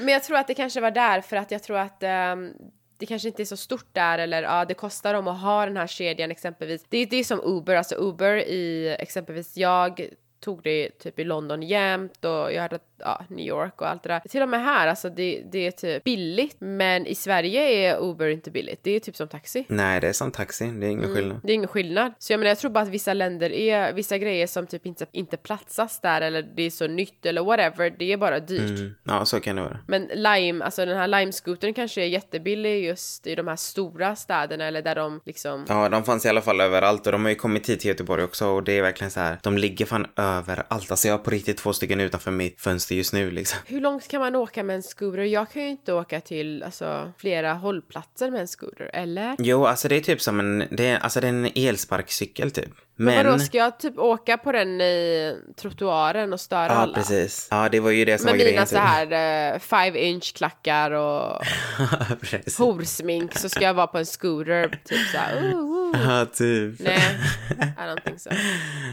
B: Men jag tror att det kanske var där för att jag tror att ehm, det kanske inte är så stort där eller ja, det kostar dem att ha den här kedjan exempelvis. Det, är- det är som Uber, alltså Uber i exempelvis jag tog det typ i London jämt och jag hade ja, New York och allt det där. Till och med här, alltså det, det är typ billigt men i Sverige är Uber inte billigt. Det är typ som taxi.
A: Nej, det är som taxi. Det är ingen skillnad.
B: Det är ingen skillnad. Så jag menar, jag tror bara att vissa länder är, vissa grejer som typ inte, inte platsas där eller det är så nytt eller whatever, det är bara dyrt.
A: Mm. Ja, så kan det vara.
B: Men Lime, alltså den här Lime-scootern kanske är jättebillig just i de här stora städerna eller där de liksom...
A: Ja, de fanns i alla fall överallt och de har ju kommit hit till Göteborg också och det är verkligen så här. De ligger fan överallt. Alltså jag har på riktigt två stycken utanför mitt fönster måste just nu liksom.
B: Hur långt kan man åka med en scooter? Jag kan ju inte åka till alltså, flera hållplatser med en scooter, eller?
A: Jo, alltså det är typ som en, det är, alltså det är en elsparkcykel typ.
B: Men
A: Men,
B: vadå, ska jag typ åka på den i trottoaren och störa
A: ja
B: alla?
A: precis. Ja, det var ju det som
B: Med
A: var grejen.
B: mina
A: typ.
B: så här eh, five inch klackar och horsmink så ska jag vara på en scooter typ så här. Uh, uh.
A: Ja, typ.
B: Nej, I don't think so.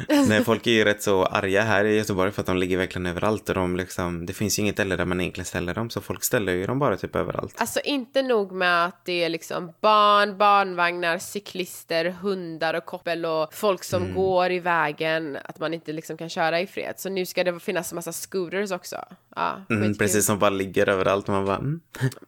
A: Nej, folk är ju rätt så arga här i Göteborg för att de ligger verkligen överallt och de liksom, det finns ju inget ställe där man egentligen ställer dem så folk ställer ju dem bara typ överallt.
B: Alltså inte nog med att det är liksom barn, barnvagnar, cyklister, hundar och koppel och folk som
A: Mm.
B: går i vägen, att man inte liksom kan köra i fred. Så nu ska det finnas en massa scooters också. Ja,
A: Mm, precis som bara ligger överallt man bara, mm,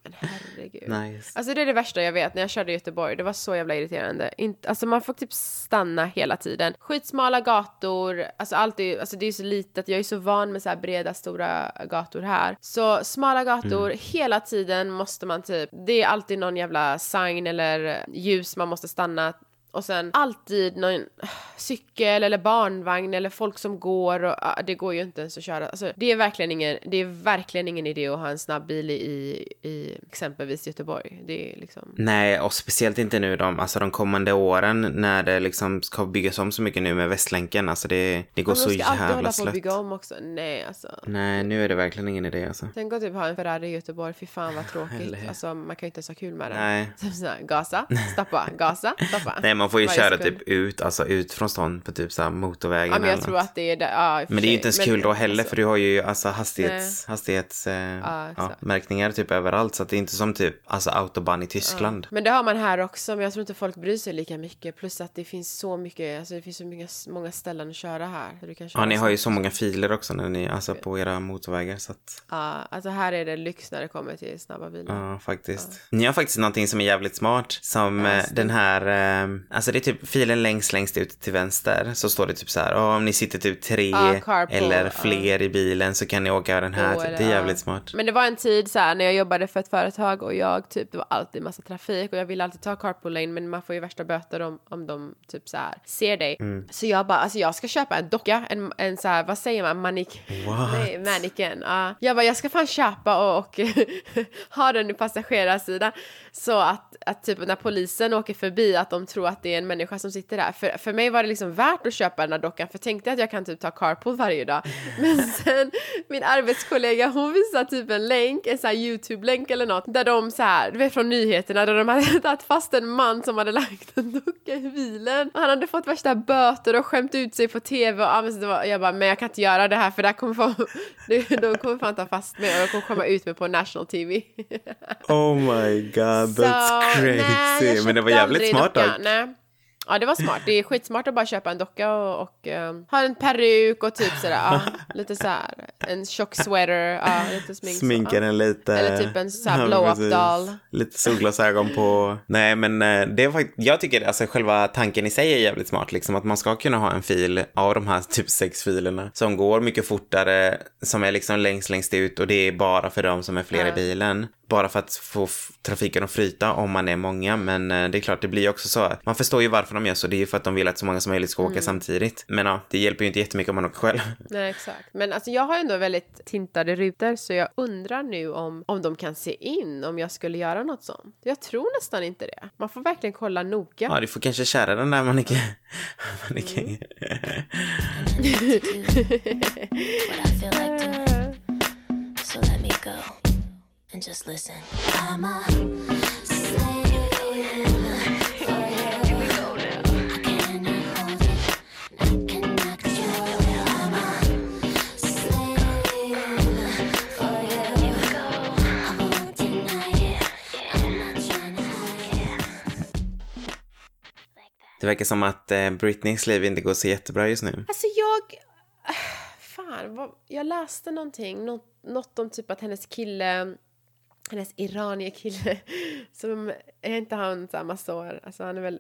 B: Men herregud.
A: nice.
B: Alltså det är det värsta jag vet när jag körde i Göteborg. Det var så jävla irriterande. Inte, alltså man får typ stanna hela tiden. Skitsmala gator, alltså allt är alltså det är så litet. Jag är så van med så här breda stora gator här. Så smala gator, hela tiden måste man typ, det är alltid någon jävla sign eller ljus man måste stanna och sen alltid någon cykel eller barnvagn eller folk som går och ah, det går ju inte ens att köra. Alltså, det är verkligen ingen, det är verkligen ingen idé att ha en snabb bil i, i exempelvis Göteborg. Det är liksom.
A: Nej, och speciellt inte nu de, alltså de kommande åren när det liksom ska byggas om så mycket nu med Västlänken. Alltså det, det går så
B: de ska alltid hålla
A: jävla
B: på att
A: slött.
B: bygga om också. Nej alltså.
A: Nej, nu är det verkligen ingen idé alltså.
B: Tänk att typ ha en Ferrari i Göteborg, fy fan vad tråkigt.
A: Eller-
B: Alltså man kan ju inte ens ha kul med den.
A: Nej.
B: Typ såhär, gasa, stoppa, gasa, stoppa.
A: Nej, man får ju köra
B: sekund.
A: typ ut, alltså ut från stan på typ så här motorvägen
B: Ja men jag
A: eller
B: tror
A: något.
B: att det är där, ja,
A: Men det är ju inte ens kul då heller
B: alltså,
A: för du har ju alltså hastighets, hastighets eh,
B: Ja,
A: ja, märkningar typ överallt så att det är inte som typ alltså autobahn i Tyskland.
B: Men det har man här också, men jag tror inte folk bryr sig lika mycket. Plus att det finns så mycket, alltså det finns så många, många ställen att köra här. Du kan köra
A: Ja, ni har ju så många filer också när ni, alltså på era motorvägar så att
B: Ja, alltså här är det lyx när det kommer till snabba bilar.
A: Ja, faktiskt. Ni har faktiskt någonting som är jävligt smart. Som eh, den här, eh, alltså det är typ filen längst, längst ut till vänster. Så står det typ så här, "Ja, om ni sitter typ tre
B: Ja, carpool,
A: eller fler i bilen så kan ni åka den här.
B: Då
A: typ. det är jävligt smart.
B: Men det var en tid så här när jag jobbade för ett företag och jag typ, det var alltid massa trafik och jag ville alltid ta carpool lane men man får ju värsta böter om, om de typ så här ser dig.
A: Mm.
B: Så jag bara, alltså jag ska köpa en docka, en, en så här, vad säger man, manik...
A: What?
B: Nej. Ja. Jag bara, jag ska fan köpa och, och ha den i passagerarsidan. Så att, att typ när polisen åker förbi att de tror att det är en människa som sitter där. För, för mig var det liksom värt att köpa den här dockan för tänkte att jag kan typ ta carpool varje dag. Men sen min arbetskollega hon visade typ en länk, en sån här YouTube-länk eller något där de så här, du vet från nyheterna där de hade tagit fast en man som hade lagt en docka i bilen. Och han hade fått värsta böter och skämt ut sig på tv och ja, var, jag bara, men jag kan inte göra det här för där kommer få, de kommer fan ta fast mig och de kommer komma ut mig på national tv.
A: Oh my god, that's
B: Så,
A: crazy.
B: nej,
A: Men det var jävligt smart dock.
B: Nej. Ja det var smart, det är skitsmart att bara köpa en docka och, och ehm, ha en peruk och typ sådär, ja, lite såhär, en tjock sweater, ja, lite smink. så,
A: Sminka
B: ja.
A: den lite.
B: Eller typ en sån här
A: Ja,
B: blow-up doll.
A: Lite solglasögon på. Nej men eh, det är faktiskt, jag tycker alltså själva tanken i sig är jävligt smart liksom. Att man ska kunna ha en fil av de här typ sex filerna. Som går mycket fortare, som är liksom längst längst ut och det är bara för de som är fler i
B: Ja.
A: bilen. Bara för att få trafiken att flyta om man är många. Men eh, det är klart, det blir också så. Man förstår ju varför de gör så. Det är ju för att de vill att så många som möjligt ska
B: Mm.
A: åka samtidigt. Men ja, det hjälper ju inte jättemycket om man åker själv.
B: Nej exakt. Men alltså jag har ändå väldigt tintade rutor så jag undrar nu om, om de kan se in om jag skulle göra något sånt. Jag tror nästan inte det. Man får verkligen kolla noga.
A: Ja, du får kanske kära den där
C: let me go and just listen. I'm a slave
A: Det verkar som att eh, Britneys liv inte går så jättebra just nu.
B: Alltså jag... Fan, vad, jag läste någonting, något, något om typ att hennes kille, hennes iranier-kille, som är inte han här massa år, alltså han är väl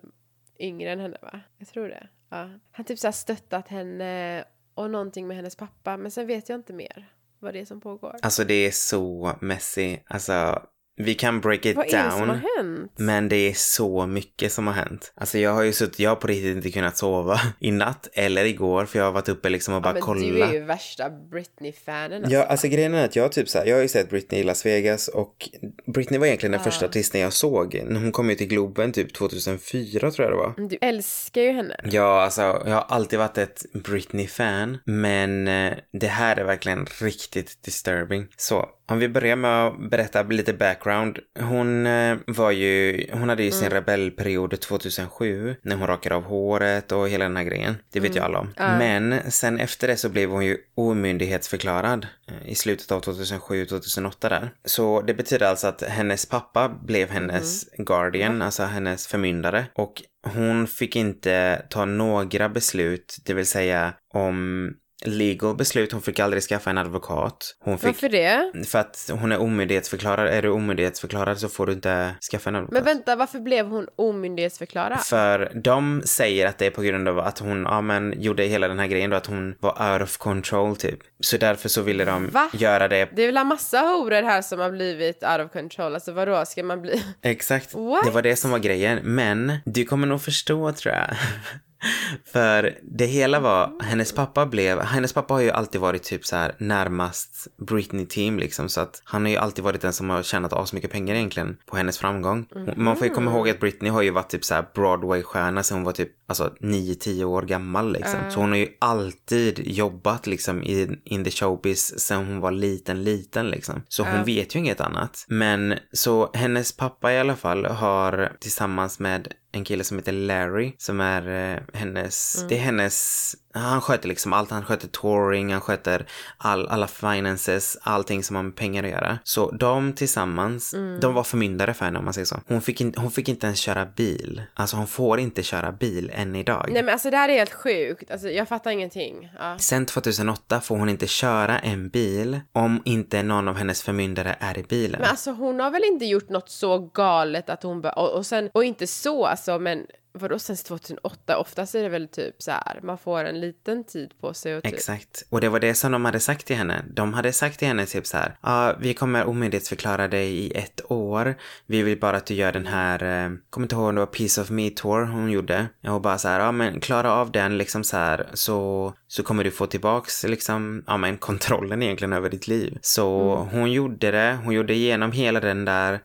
B: yngre än henne va? Jag tror det. Ja. Han typ så här stöttat henne och någonting med hennes pappa, men sen vet jag inte mer vad det är som pågår.
A: Alltså det är så messy. Alltså vi kan break it
B: Vad är det som
A: down.
B: har hänt?
A: Men det är så mycket som har hänt. Alltså jag har ju suttit, jag har på riktigt inte kunnat sova i natt eller igår för jag har varit uppe liksom och bara
B: men
A: kollat.
B: du är ju värsta Britney-fanen. Alltså.
A: Ja, alltså grejen är att jag typ så här, jag har ju sett Britney i Las Vegas och Britney var egentligen den första artisten jag såg. Hon kom ju till Globen typ 2004 tror jag det var.
B: Du älskar ju henne.
A: Ja, alltså jag har alltid varit ett Britney-fan, men eh, det här är verkligen riktigt disturbing. Så, om vi börjar med att berätta lite background. Hon eh, var ju, hon hade ju sin rebellperiod 2007 när hon rakade av håret och hela den här grejen. Det vet ju alla om. Men sen efter det så blev hon ju omyndighetsförklarad eh, i slutet av 2007-2008 där. Så det betyder alltså att hennes pappa blev hennes guardian, alltså hennes förmyndare. Och hon fick inte ta några beslut, det vill säga om legal beslut. Hon fick aldrig skaffa en advokat. Hon fick...
B: Varför det?
A: För att hon är omyndighetsförklarad. Är du omyndighetsförklarad så får du inte skaffa en advokat.
B: Men vänta, varför blev hon omyndighetsförklarad?
A: För de säger att det är på grund av att hon, ja men, gjorde hela den här grejen då, att hon var out of control typ. Så därför så ville de
B: Va?
A: göra det.
B: Det är väl en massa horor här som har blivit out of control. Alltså vadå, ska man bli...
A: Exakt.
B: What?
A: Det var det som var grejen. Men du kommer nog förstå tror jag. För det hela var, hennes pappa blev, hennes pappa har ju alltid varit typ så här närmast Britney team liksom så att han har ju alltid varit den som har tjänat asmycket pengar egentligen på hennes framgång. Man får ju komma ihåg att Britney har ju varit typ så här Broadway-stjärna sen hon var typ alltså 9-10 år gammal liksom. Så hon har ju alltid jobbat liksom i, in the showbiz sen hon var liten, liten liksom. Så hon vet ju inget annat. Men så hennes pappa i alla fall har tillsammans med en kille som heter Larry som är eh, hennes, det är hennes, han sköter liksom allt, han sköter touring, han sköter all, alla finances, allting som har med pengar att göra. Så de tillsammans, de var förmyndare för henne om man säger så. Hon fick, in, hon fick inte ens köra bil. Alltså hon får inte köra bil än idag.
B: Nej men alltså det här är helt sjukt. Alltså jag fattar ingenting. Ja.
A: Sen 2008 får hon inte köra en bil om inte någon av hennes förmyndare är i bilen.
B: Men alltså hon har väl inte gjort något så galet att hon... bör- Och, och sen, och inte så alltså men vadå sen 2008? Oftast är det väl typ så här, man får en liten tid på sig och typ...
A: Exakt. Och det var det som de hade sagt till henne. De hade sagt till henne typ så här. Ja, vi kommer omyndighetsförklara dig i ett år. Vi vill bara att du gör den här, eh, kommer inte ihåg om det var Piece of Me Tour hon gjorde. Och bara så här, ja men klara av den liksom så här så, så kommer du få tillbaks liksom, ja men kontrollen egentligen över ditt liv. Så hon gjorde det. Hon gjorde igenom hela den där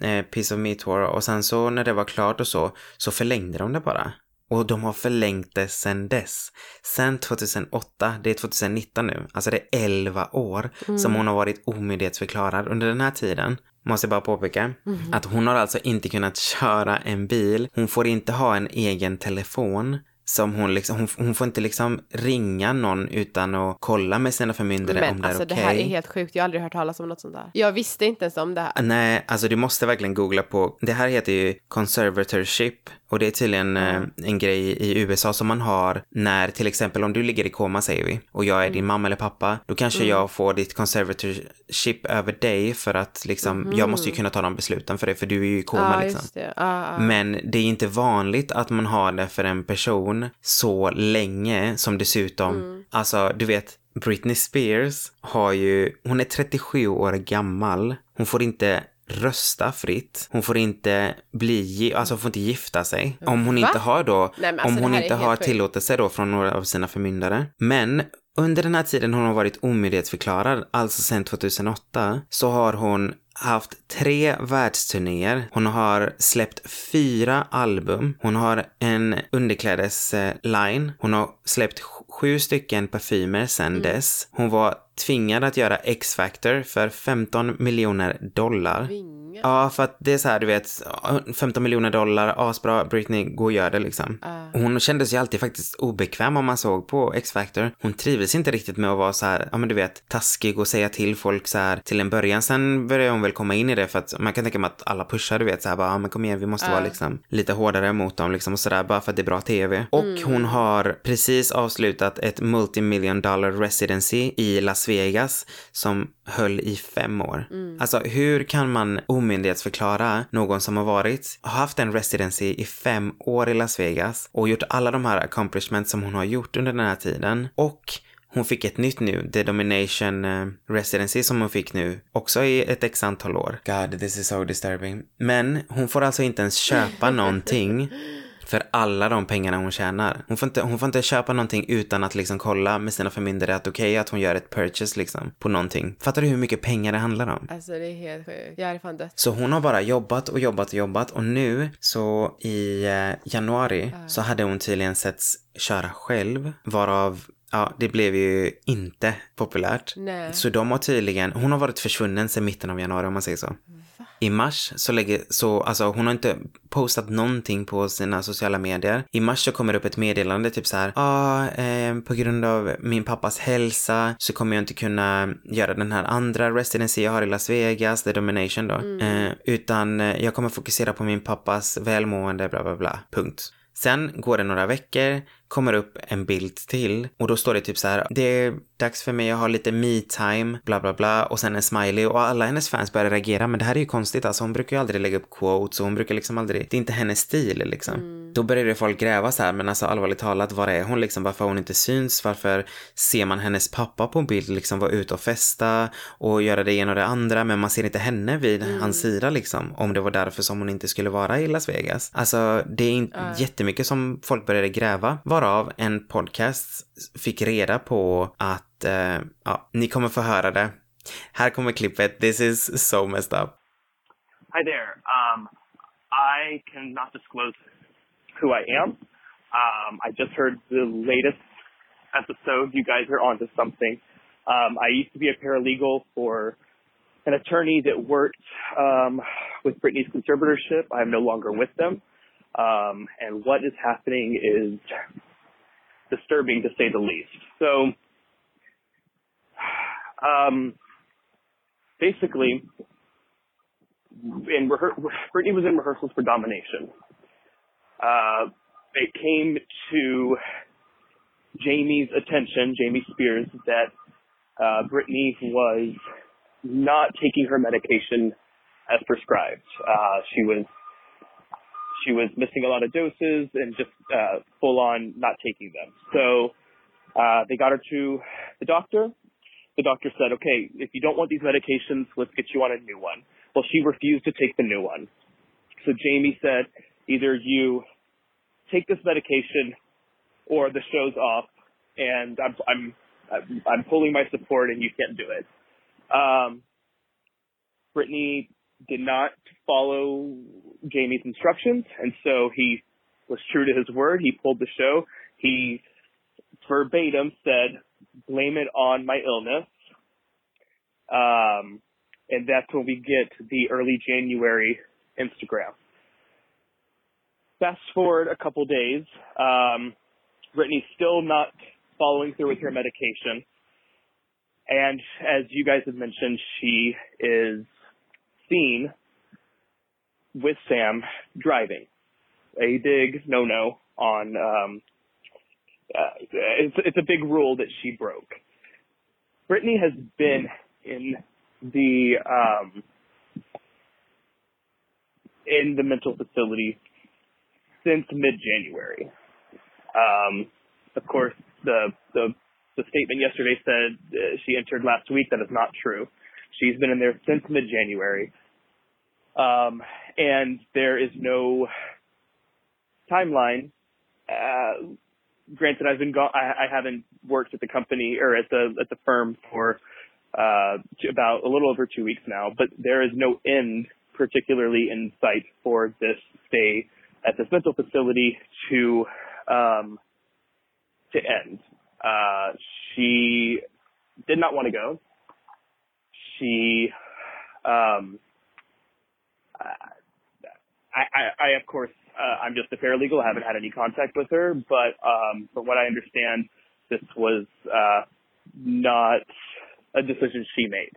A: eh, Piece of Me Tour och sen så när det var klart och så, så förlängde de det bara. Och de har förlängt det sen dess. Sen 2008, det är 2019 nu, alltså det är 11 år som hon har varit omyndighetsförklarad. Under den här tiden, måste jag bara påpeka, att hon har alltså inte kunnat köra en bil. Hon får inte ha en egen telefon. Som hon liksom, hon, hon får inte liksom ringa någon utan att kolla med sina förmyndare om
B: Men
A: det är
B: alltså
A: okej.
B: det här är helt sjukt, jag har aldrig hört talas om något sånt där. Jag visste inte ens om det här.
A: Nej, alltså du måste verkligen googla på, det här heter ju conservatorship och det är tydligen eh, en grej i USA som man har när till exempel om du ligger i koma säger vi och jag är din
B: Mm.
A: mamma eller pappa, då kanske jag får ditt conservatorship över dig för att liksom, jag måste ju kunna ta de besluten för dig för du är ju i koma.
B: Ja,
A: liksom.
B: det. Ja, ja.
A: Men det är inte vanligt att man har det för en person så länge som dessutom,
B: Mm.
A: alltså du vet, Britney Spears har ju, hon är 37 år gammal, hon får inte rösta fritt, hon får inte bli, alltså hon får inte gifta sig. Om hon
B: Va?
A: inte har då,
B: Nej, alltså,
A: om hon inte har
B: sjukt.
A: tillåtelse då från några av sina förmyndare. Men under den här tiden hon har varit omyndighetsförklarad, alltså sedan 2008, så har hon haft tre världsturnéer. Hon har släppt fyra album. Hon har en underklädesline. Hon har släppt sj- sju stycken parfymer sedan dess. Hon var tvingad att göra X-Factor för 15 miljoner dollar.
B: Vinga.
A: Ja, för att det är så här, du vet, 15 miljoner dollar, asbra, Britney, gå och gör det liksom. Hon kände sig alltid faktiskt obekväm om man såg på X-Factor. Hon trivdes inte riktigt med att vara så här, ja men du vet, taskig och säga till folk så här till en början. Sen började hon väl komma in i det för att man kan tänka mig att alla pushar, du vet, så här bara, ja men kom igen, vi måste vara liksom lite hårdare mot dem liksom och sådär, bara för att det är bra tv. Och hon har precis avslutat ett multimillion dollar residency i Las Vegas som höll i fem år. Alltså hur kan man omyndighetsförklara någon som har varit, har haft en residency i fem år i Las Vegas och gjort alla de här accomplishments som hon har gjort under den här tiden och hon fick ett nytt nu, The Domination eh, Residency som hon fick nu, också i ett x antal år. God, this is so disturbing. Men hon får alltså inte ens köpa någonting för alla de pengarna hon tjänar. Hon får inte, hon får inte köpa någonting utan att liksom kolla med sina förmyndare att okej okay, att hon gör ett purchase liksom på någonting. Fattar du hur mycket pengar det handlar om?
B: Alltså det är helt sjukt. Jag hade fan dött.
A: Så hon har bara jobbat och jobbat och jobbat och nu så i eh, januari så hade hon tydligen setts köra själv varav Ja, det blev ju inte populärt.
B: Nej.
A: Så de har tydligen, hon har varit försvunnen sedan mitten av januari om man säger så. I mars så lägger, så alltså hon har inte postat någonting på sina sociala medier. I mars så kommer det upp ett meddelande typ så här, ah, eh, på grund av min pappas hälsa så kommer jag inte kunna göra den här andra residency jag har i Las Vegas, the domination då. Eh, utan eh, jag kommer fokusera på min pappas välmående, bla bla bla, punkt. Sen går det några veckor, kommer upp en bild till och då står det typ så här, det är dags för mig att ha lite me-time, bla bla bla och sen en smiley. Och alla hennes fans börjar reagera men det här är ju konstigt. Alltså hon brukar ju aldrig lägga upp quotes och hon brukar liksom aldrig, det är inte hennes stil liksom. Då började folk gräva så här men alltså allvarligt talat, var är hon liksom, varför hon inte syns, varför ser man hennes pappa på bild liksom vara ute och festa och göra det ena och det andra men man ser inte henne vid hans sida liksom om det var därför som hon inte skulle vara i Las Vegas. Alltså det är inte jättemycket som folk började gräva varav en podcast fick reda på att, eh, ja, ni kommer få höra det. Här kommer klippet. This is so messed up.
D: Hi there. Um, I cannot disclose who I am. Um, I just heard the latest episode. You guys are onto something. Um, I used to be a paralegal for an attorney that worked um, with Britney's conservatorship. I am no longer with them. Um, and what is happening is disturbing to say the least. So, um, basically, in rehe- Brittany was in rehearsals for Domination. Uh, it came to Jamie's attention, Jamie Spears, that uh, Brittany was not taking her medication as prescribed. Uh, she was she was missing a lot of doses and just uh, full on not taking them. So uh, they got her to the doctor. The doctor said, "Okay, if you don't want these medications, let's get you on a new one." Well, she refused to take the new one. So Jamie said, "Either you take this medication, or the show's off, and I'm I'm I'm, pulling my support, and you can't do it." Um, Brittany did not follow Jamie's instructions, and so he was true to his word. He pulled the show. He verbatim said, "Blame it on my illness," um, and that's when we get the early January Instagram. Fast forward a couple days, um, Brittany's still not following through with her medication. And as you guys have mentioned, she is seen with Sam driving. A big no-no on, um, uh, it's, it's a big rule that she broke. Brittany has been in the, um, in the mental facility since mid-January. Um, of course, the, the, the statement yesterday said uh, she entered last week. That is not true. She's been in there since mid-January. Um, and there is no timeline. Uh, granted, I've been gone. I, I haven't worked at the company or at the at the firm for uh, about a little over two weeks now, but there is no end, particularly in sight, for this stay at this mental facility to um, to end. Uh, she did not want to go. She um, I, I, I of course, uh, I'm just a paralegal. I haven't had any contact with her, but um, from what I understand, this was uh, not a decision she made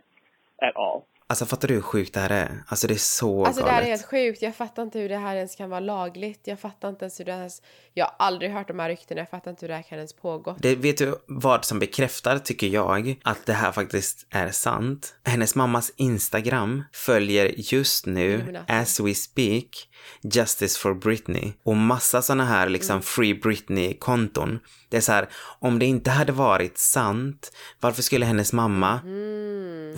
D: at all.
A: Alltså fattar du hur sjukt det här är? Alltså det är så
B: Alltså det
A: galet.
B: här är helt sjukt. Jag fattar inte hur det här ens kan vara lagligt. Jag fattar inte ens hur det ens... Jag har aldrig hört de här ryktena. Jag fattar inte hur det här kan ens pågå.
A: Det, vet du vad som bekräftar, tycker jag, att det här faktiskt är sant? Hennes mammas Instagram följer just nu, as we speak, Justice for Britney. Och massa såna här liksom Free Britney-konton. Det är så här, om det inte hade varit sant, varför skulle hennes mamma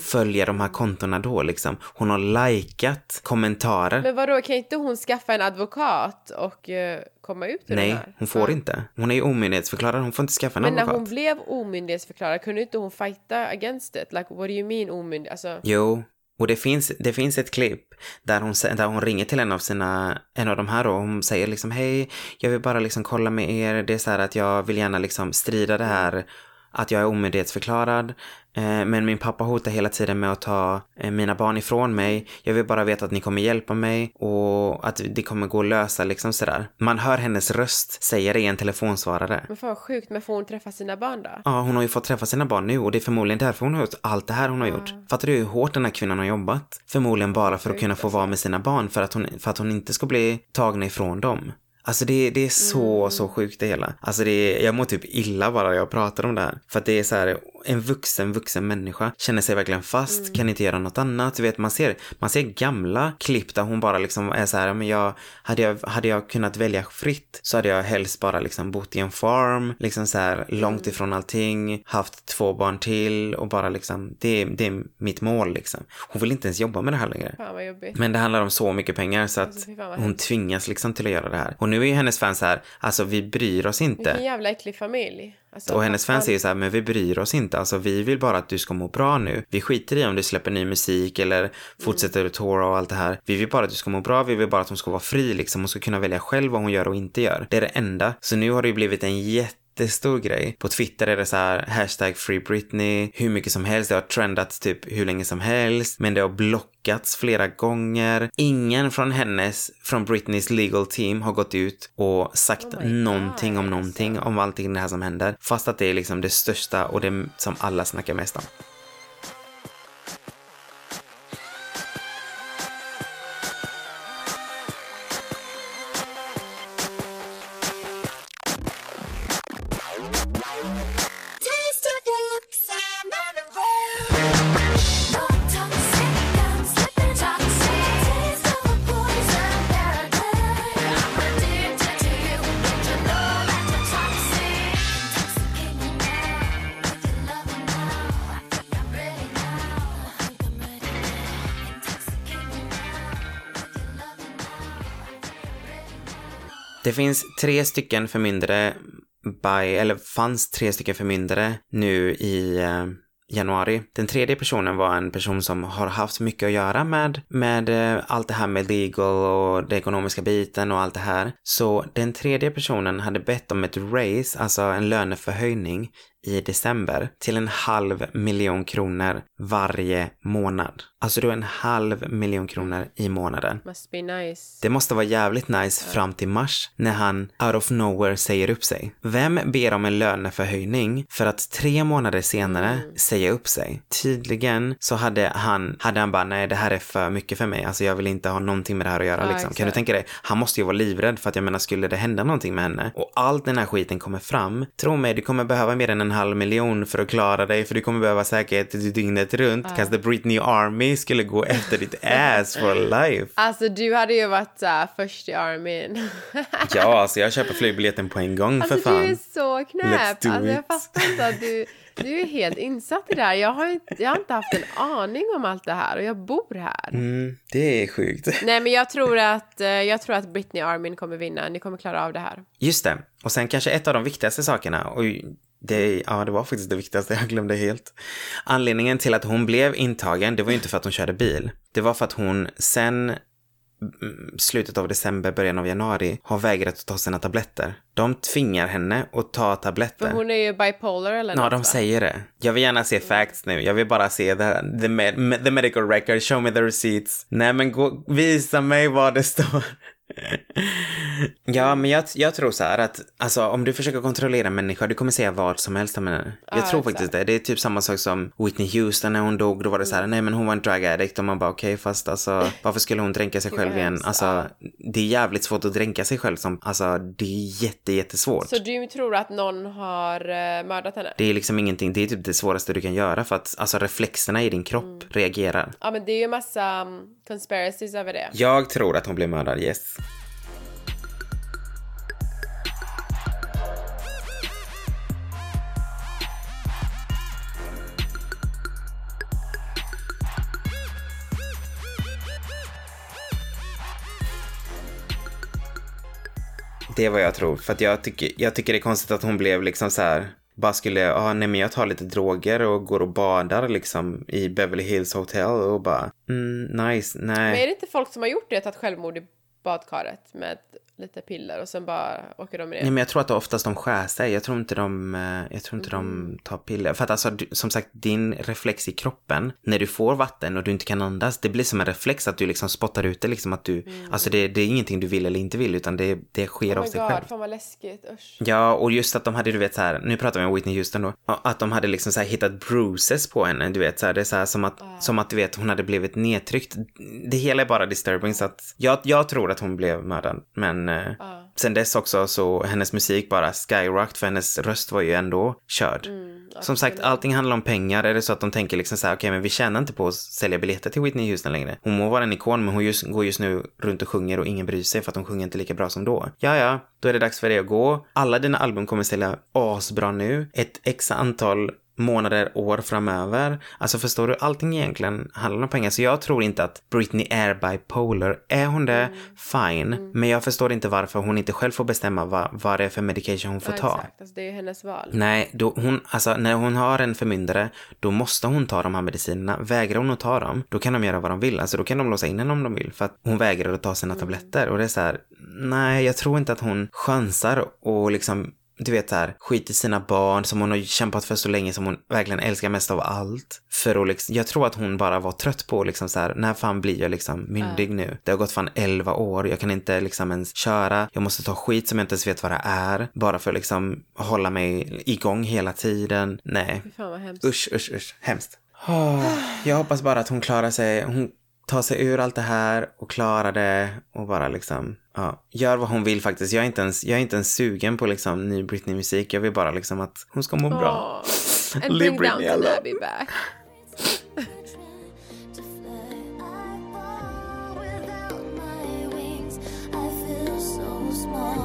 A: följa de här kontona då liksom? Hon har likat kommentarer.
B: Men vadå, kan inte hon skaffa en advokat och eh, komma ut ur
A: Nej,
B: det här?
A: hon får
B: Ja.
A: inte. Hon är ju omyndighetsförklarad, hon får inte skaffa en
B: Men när
A: advokat.
B: hon blev omyndighetsförklarad, kunde inte hon fighta against it? Like, what do you mean omyndig? Alltså,
A: Jo, och det finns, det finns ett klipp där hon, där hon ringer till en av sina, en av de här och hon säger liksom hej, jag vill bara liksom kolla med er, det är så här att jag vill gärna liksom strida det här att jag är omyndighetsförklarad, eh, men min pappa hotar hela tiden med att ta eh, mina barn ifrån mig. Jag vill bara veta att ni kommer hjälpa mig och att det kommer gå att lösa liksom sådär. Man hör hennes röst säga det i en telefonsvarare.
B: men fan vad sjukt, men får hon träffa sina barn då?
A: Ja, hon har ju fått träffa sina barn nu och det är förmodligen därför hon har gjort allt det här hon har gjort. Fattar du hur hårt den här kvinnan har jobbat? Förmodligen bara för att kunna få vara med sina barn för att hon, för att hon inte ska bli tagna ifrån dem. Alltså det, det är så, så sjukt det hela. Alltså det är, jag mår typ illa bara jag pratar om det här. För att det är så här, en vuxen, vuxen människa känner sig verkligen fast, kan inte göra något annat. Du vet, man ser, man ser gamla klipp där hon bara liksom är så här, men jag, hade jag, hade jag kunnat välja fritt så hade jag helst bara liksom bott i en farm, liksom så här långt ifrån allting, haft två barn till och bara liksom, det, är- det är mitt mål liksom. Hon vill inte ens jobba med det här längre.
B: Fan vad jobbigt.
A: Men det handlar om så mycket pengar så att
B: Alltså, vad
A: hon tvingas liksom till att göra det här. Och nu är ju hennes fans så här, alltså vi bryr oss inte.
B: Vilken jävla äcklig familj. Alltså,
A: Och hennes fans säger så här, men vi bryr oss inte. Alltså vi vill bara att du ska må bra nu. Vi skiter i om du släpper ny musik eller fortsätter att toura och allt det här. Vi vill bara att du ska må bra. Vi vill bara att hon ska vara fri liksom. Hon ska kunna välja själv vad hon gör och inte gör. Det är det enda. Så nu har det ju blivit en jättestor grej. På Twitter är det så här hashtag free Britney, hur mycket som helst. Det har trendat typ hur länge som helst. Men det har blockats flera gånger. Ingen från hennes, från Britneys legal team har gått ut och sagt
B: Oh
A: någonting om någonting om allting det här som händer. Fast att det är liksom det största och det som alla snackar mest om. Det finns tre stycken förmyndare by, eller fanns tre stycken förmyndare nu i eh, januari. Den tredje personen var en person som har haft mycket att göra med, med eh, allt det här med legal och den ekonomiska biten och allt det här. Så den tredje personen hade bett om ett raise, alltså en löneförhöjning i december till en halv miljon kronor varje månad. Alltså då en halv miljon kronor i månaden.
B: Must be nice.
A: Det måste vara jävligt nice fram till mars när han out of nowhere säger upp sig. Vem ber om en löneförhöjning för att tre månader senare säga upp sig? Tydligen så hade han, hade han bara nej det här är för mycket för mig, alltså jag vill inte ha någonting med det här att göra
B: Ja,
A: liksom. Kan du
B: exakt.
A: tänka dig? Han måste ju vara livrädd för att jag menar skulle det hända någonting med henne och allt den här skiten kommer fram, tro mig du kommer behöva mer än en halv miljon för att klara dig för du kommer behöva säkerhet dygnet runt, uh. the Britney Army skulle gå efter ditt ass for life.
B: Alltså du hade ju varit såhär först i armén.
A: Ja, alltså jag köper flygbiljetten på en gång
B: Alltså
A: för fan.
B: du är så knäpp.
A: Let's
B: Alltså jag
A: it.
B: fattar inte att du, du är helt insatt i det här. Jag har, inte, jag har inte haft en aning om allt det här och jag bor här.
A: Mm, det är sjukt.
B: Nej men jag tror att, eh, jag tror att Britney Armin kommer vinna. Ni kommer klara av det här.
A: Just det. Och sen kanske ett av de viktigaste sakerna, och det, ja, det var faktiskt det viktigaste, jag glömde helt. Anledningen till att hon blev intagen, det var ju inte för att hon körde bil. Det var för att hon sen slutet av december, början av januari har vägrat att ta sina tabletter. De tvingar henne att ta tabletter.
B: För hon är ju bipolar eller
A: Ja, de
B: va?
A: säger det. Jag vill gärna se facts nu. Jag vill bara se the, the, med, the medical record. Show me the receipts. Nej, men gå, visa mig vad det står. Ja, men jag, jag tror så här att alltså, om du försöker kontrollera människor, du kommer säga vad som helst om henne. Jag
B: Ja,
A: tror
B: exakt.
A: faktiskt det. Det är typ samma sak som Whitney Houston när hon dog. Då var det så här, nej men hon var en drug addict och man bara okej, fast alltså varför skulle hon dränka sig själv igen? Alltså, det är jävligt svårt att dränka sig själv som, alltså det är jätte, jättesvårt.
B: Så du tror att någon har eh, mördat henne?
A: Det är liksom ingenting, det är typ det svåraste du kan göra för att alltså reflexerna i din kropp
B: Mm.
A: reagerar.
B: Ja, men det är ju massa um, conspiracies över det.
A: Jag tror att hon blev mördad, yes. Det är vad jag tror. För att jag tycker, jag tycker det är konstigt att hon blev liksom så här. Bara skulle, ja ah, nej men jag tar lite droger och går och badar liksom i Beverly Hills Hotel och bara, mm, nice, nej.
B: Men är det inte folk som har gjort det, tagit självmord i badkaret med lite piller och sen bara åker de ner?
A: Nej, men jag tror att det oftast de skär sig. Jag tror inte de, eh, jag tror inte
B: Mm.
A: de tar piller. För att alltså, som sagt, din reflex i kroppen, när du får vatten och du inte kan andas, det blir som en reflex att du liksom spottar ut det, liksom att du, alltså det, det är ingenting du vill eller inte vill, utan det, det sker
B: Mm. oh
A: av sig
B: god,
A: själv.
B: fan vad läskigt, usch.
A: Ja, och just att de hade, du vet så här, nu pratar vi om Whitney Houston då, att de hade liksom så här hittat bruises på henne, du vet så här, det är så här som att, som att du vet hon hade blivit nedtryckt. Det hela är bara disturbing så att jag, jag tror att hon blev mördad, men eh, sen dess också så hennes musik bara skyrocked för hennes röst var ju ändå körd. som sagt, allting handlar om pengar. Är det så att de tänker liksom så här, okej men vi tjänar inte på att sälja biljetter till Whitney Houston längre. Hon må vara en ikon men hon just, går just nu runt och sjunger och ingen bryr sig för att hon sjunger inte lika bra som då. Ja, ja, då är det dags för dig att gå. Alla dina album kommer sälja asbra nu. Ett x antal månader, år framöver. Alltså förstår du, allting egentligen handlar om pengar. Så jag tror inte att Britney är bipolar. Är hon det, fine. Men jag förstår inte varför hon inte själv får bestämma vad, vad det är för medication hon får
B: Ja,
A: ta.
B: Exakt, alltså, det är hennes val.
A: Nej, då hon, alltså, när hon har en förmyndare, då måste hon ta de här medicinerna. Vägrar hon att ta dem, då kan de göra vad de vill. Alltså, då kan de låsa in henne om de vill. För att hon vägrar att ta sina tabletter. Och det är så här, nej, jag tror inte att hon chansar och liksom du vet så här, skit i sina barn som hon har kämpat för så länge som hon verkligen älskar mest av allt. För att liksom, jag tror att hon bara var trött på liksom så här, när fan blir jag liksom myndig nu? Det har gått fan 11 år, jag kan inte liksom ens köra, jag måste ta skit som jag inte ens vet vad det är, bara för att liksom hålla mig igång hela tiden. Nej,
B: fan vad hemskt.
A: usch, usch, usch, hemskt. Åh, jag hoppas bara att hon klarar sig, hon tar sig ur allt det här och klarar det och bara liksom, ja, gör vad hon vill faktiskt. Jag är inte ens, jag är inte ens sugen på liksom ny Britney-musik. Jag vill bara liksom att hon ska må bra.
B: Åh. And bring down
A: alone.
B: Abbey back.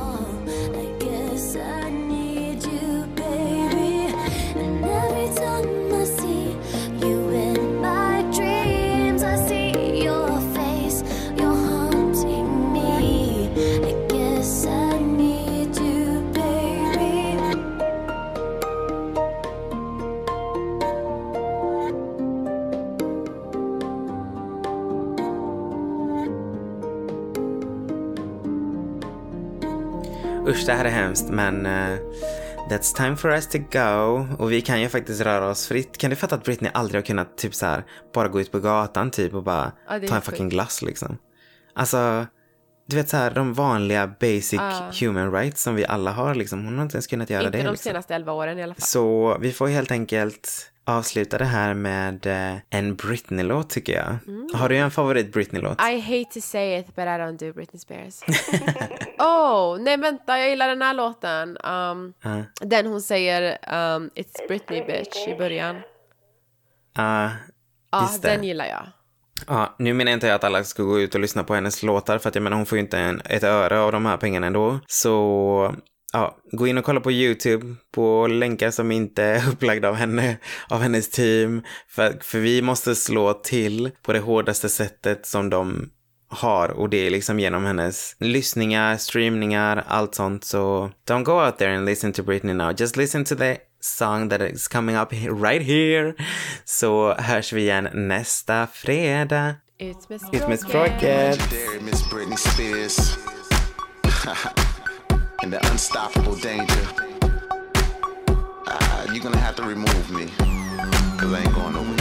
A: Usch, det här är hemskt, men eh, that's time for us to go. Och vi kan ju faktiskt röra oss fritt. Kan du fatta att Britney aldrig har kunnat typ så här, bara gå ut på gatan typ och bara
B: Ja,
A: ta en fucking glass liksom? Alltså, du vet så här, de vanliga basic human rights som vi alla har liksom. Hon har inte ens kunnat göra
B: Inte
A: det.
B: de
A: liksom.
B: senaste 11 åren i alla fall.
A: Så vi får helt enkelt avsluta det här med eh, en Britney-låt tycker jag. Har du en favorit Britney-låt?
B: I hate to say it but I don't do Britney Spears. oh, nej vänta, jag gillar den här låten. Um,
A: Ja.
B: Den hon säger um, It's Britney bitch i början.
A: Ja,
B: Ja,
A: Just det.
B: den gillar jag.
A: Ja, nu menar jag inte att alla ska gå ut och lyssna på hennes låtar för att jag menar hon får ju inte en, ett öre av de här pengarna ändå. Så ja, gå in och kolla på YouTube på länkar som inte är upplagda av henne, av hennes team. För, för vi måste slå till på det hårdaste sättet som de har och det är liksom genom hennes lyssningar, streamningar, allt sånt. Så don't go out there and listen to Britney now. Just listen to the song that is coming up right here. Så hörs vi igen nästa fredag.
B: Ut med
A: Ut med
B: språket.
E: and the unstoppable danger. Uh, you're gonna have to remove me. Cause I ain't going nowhere.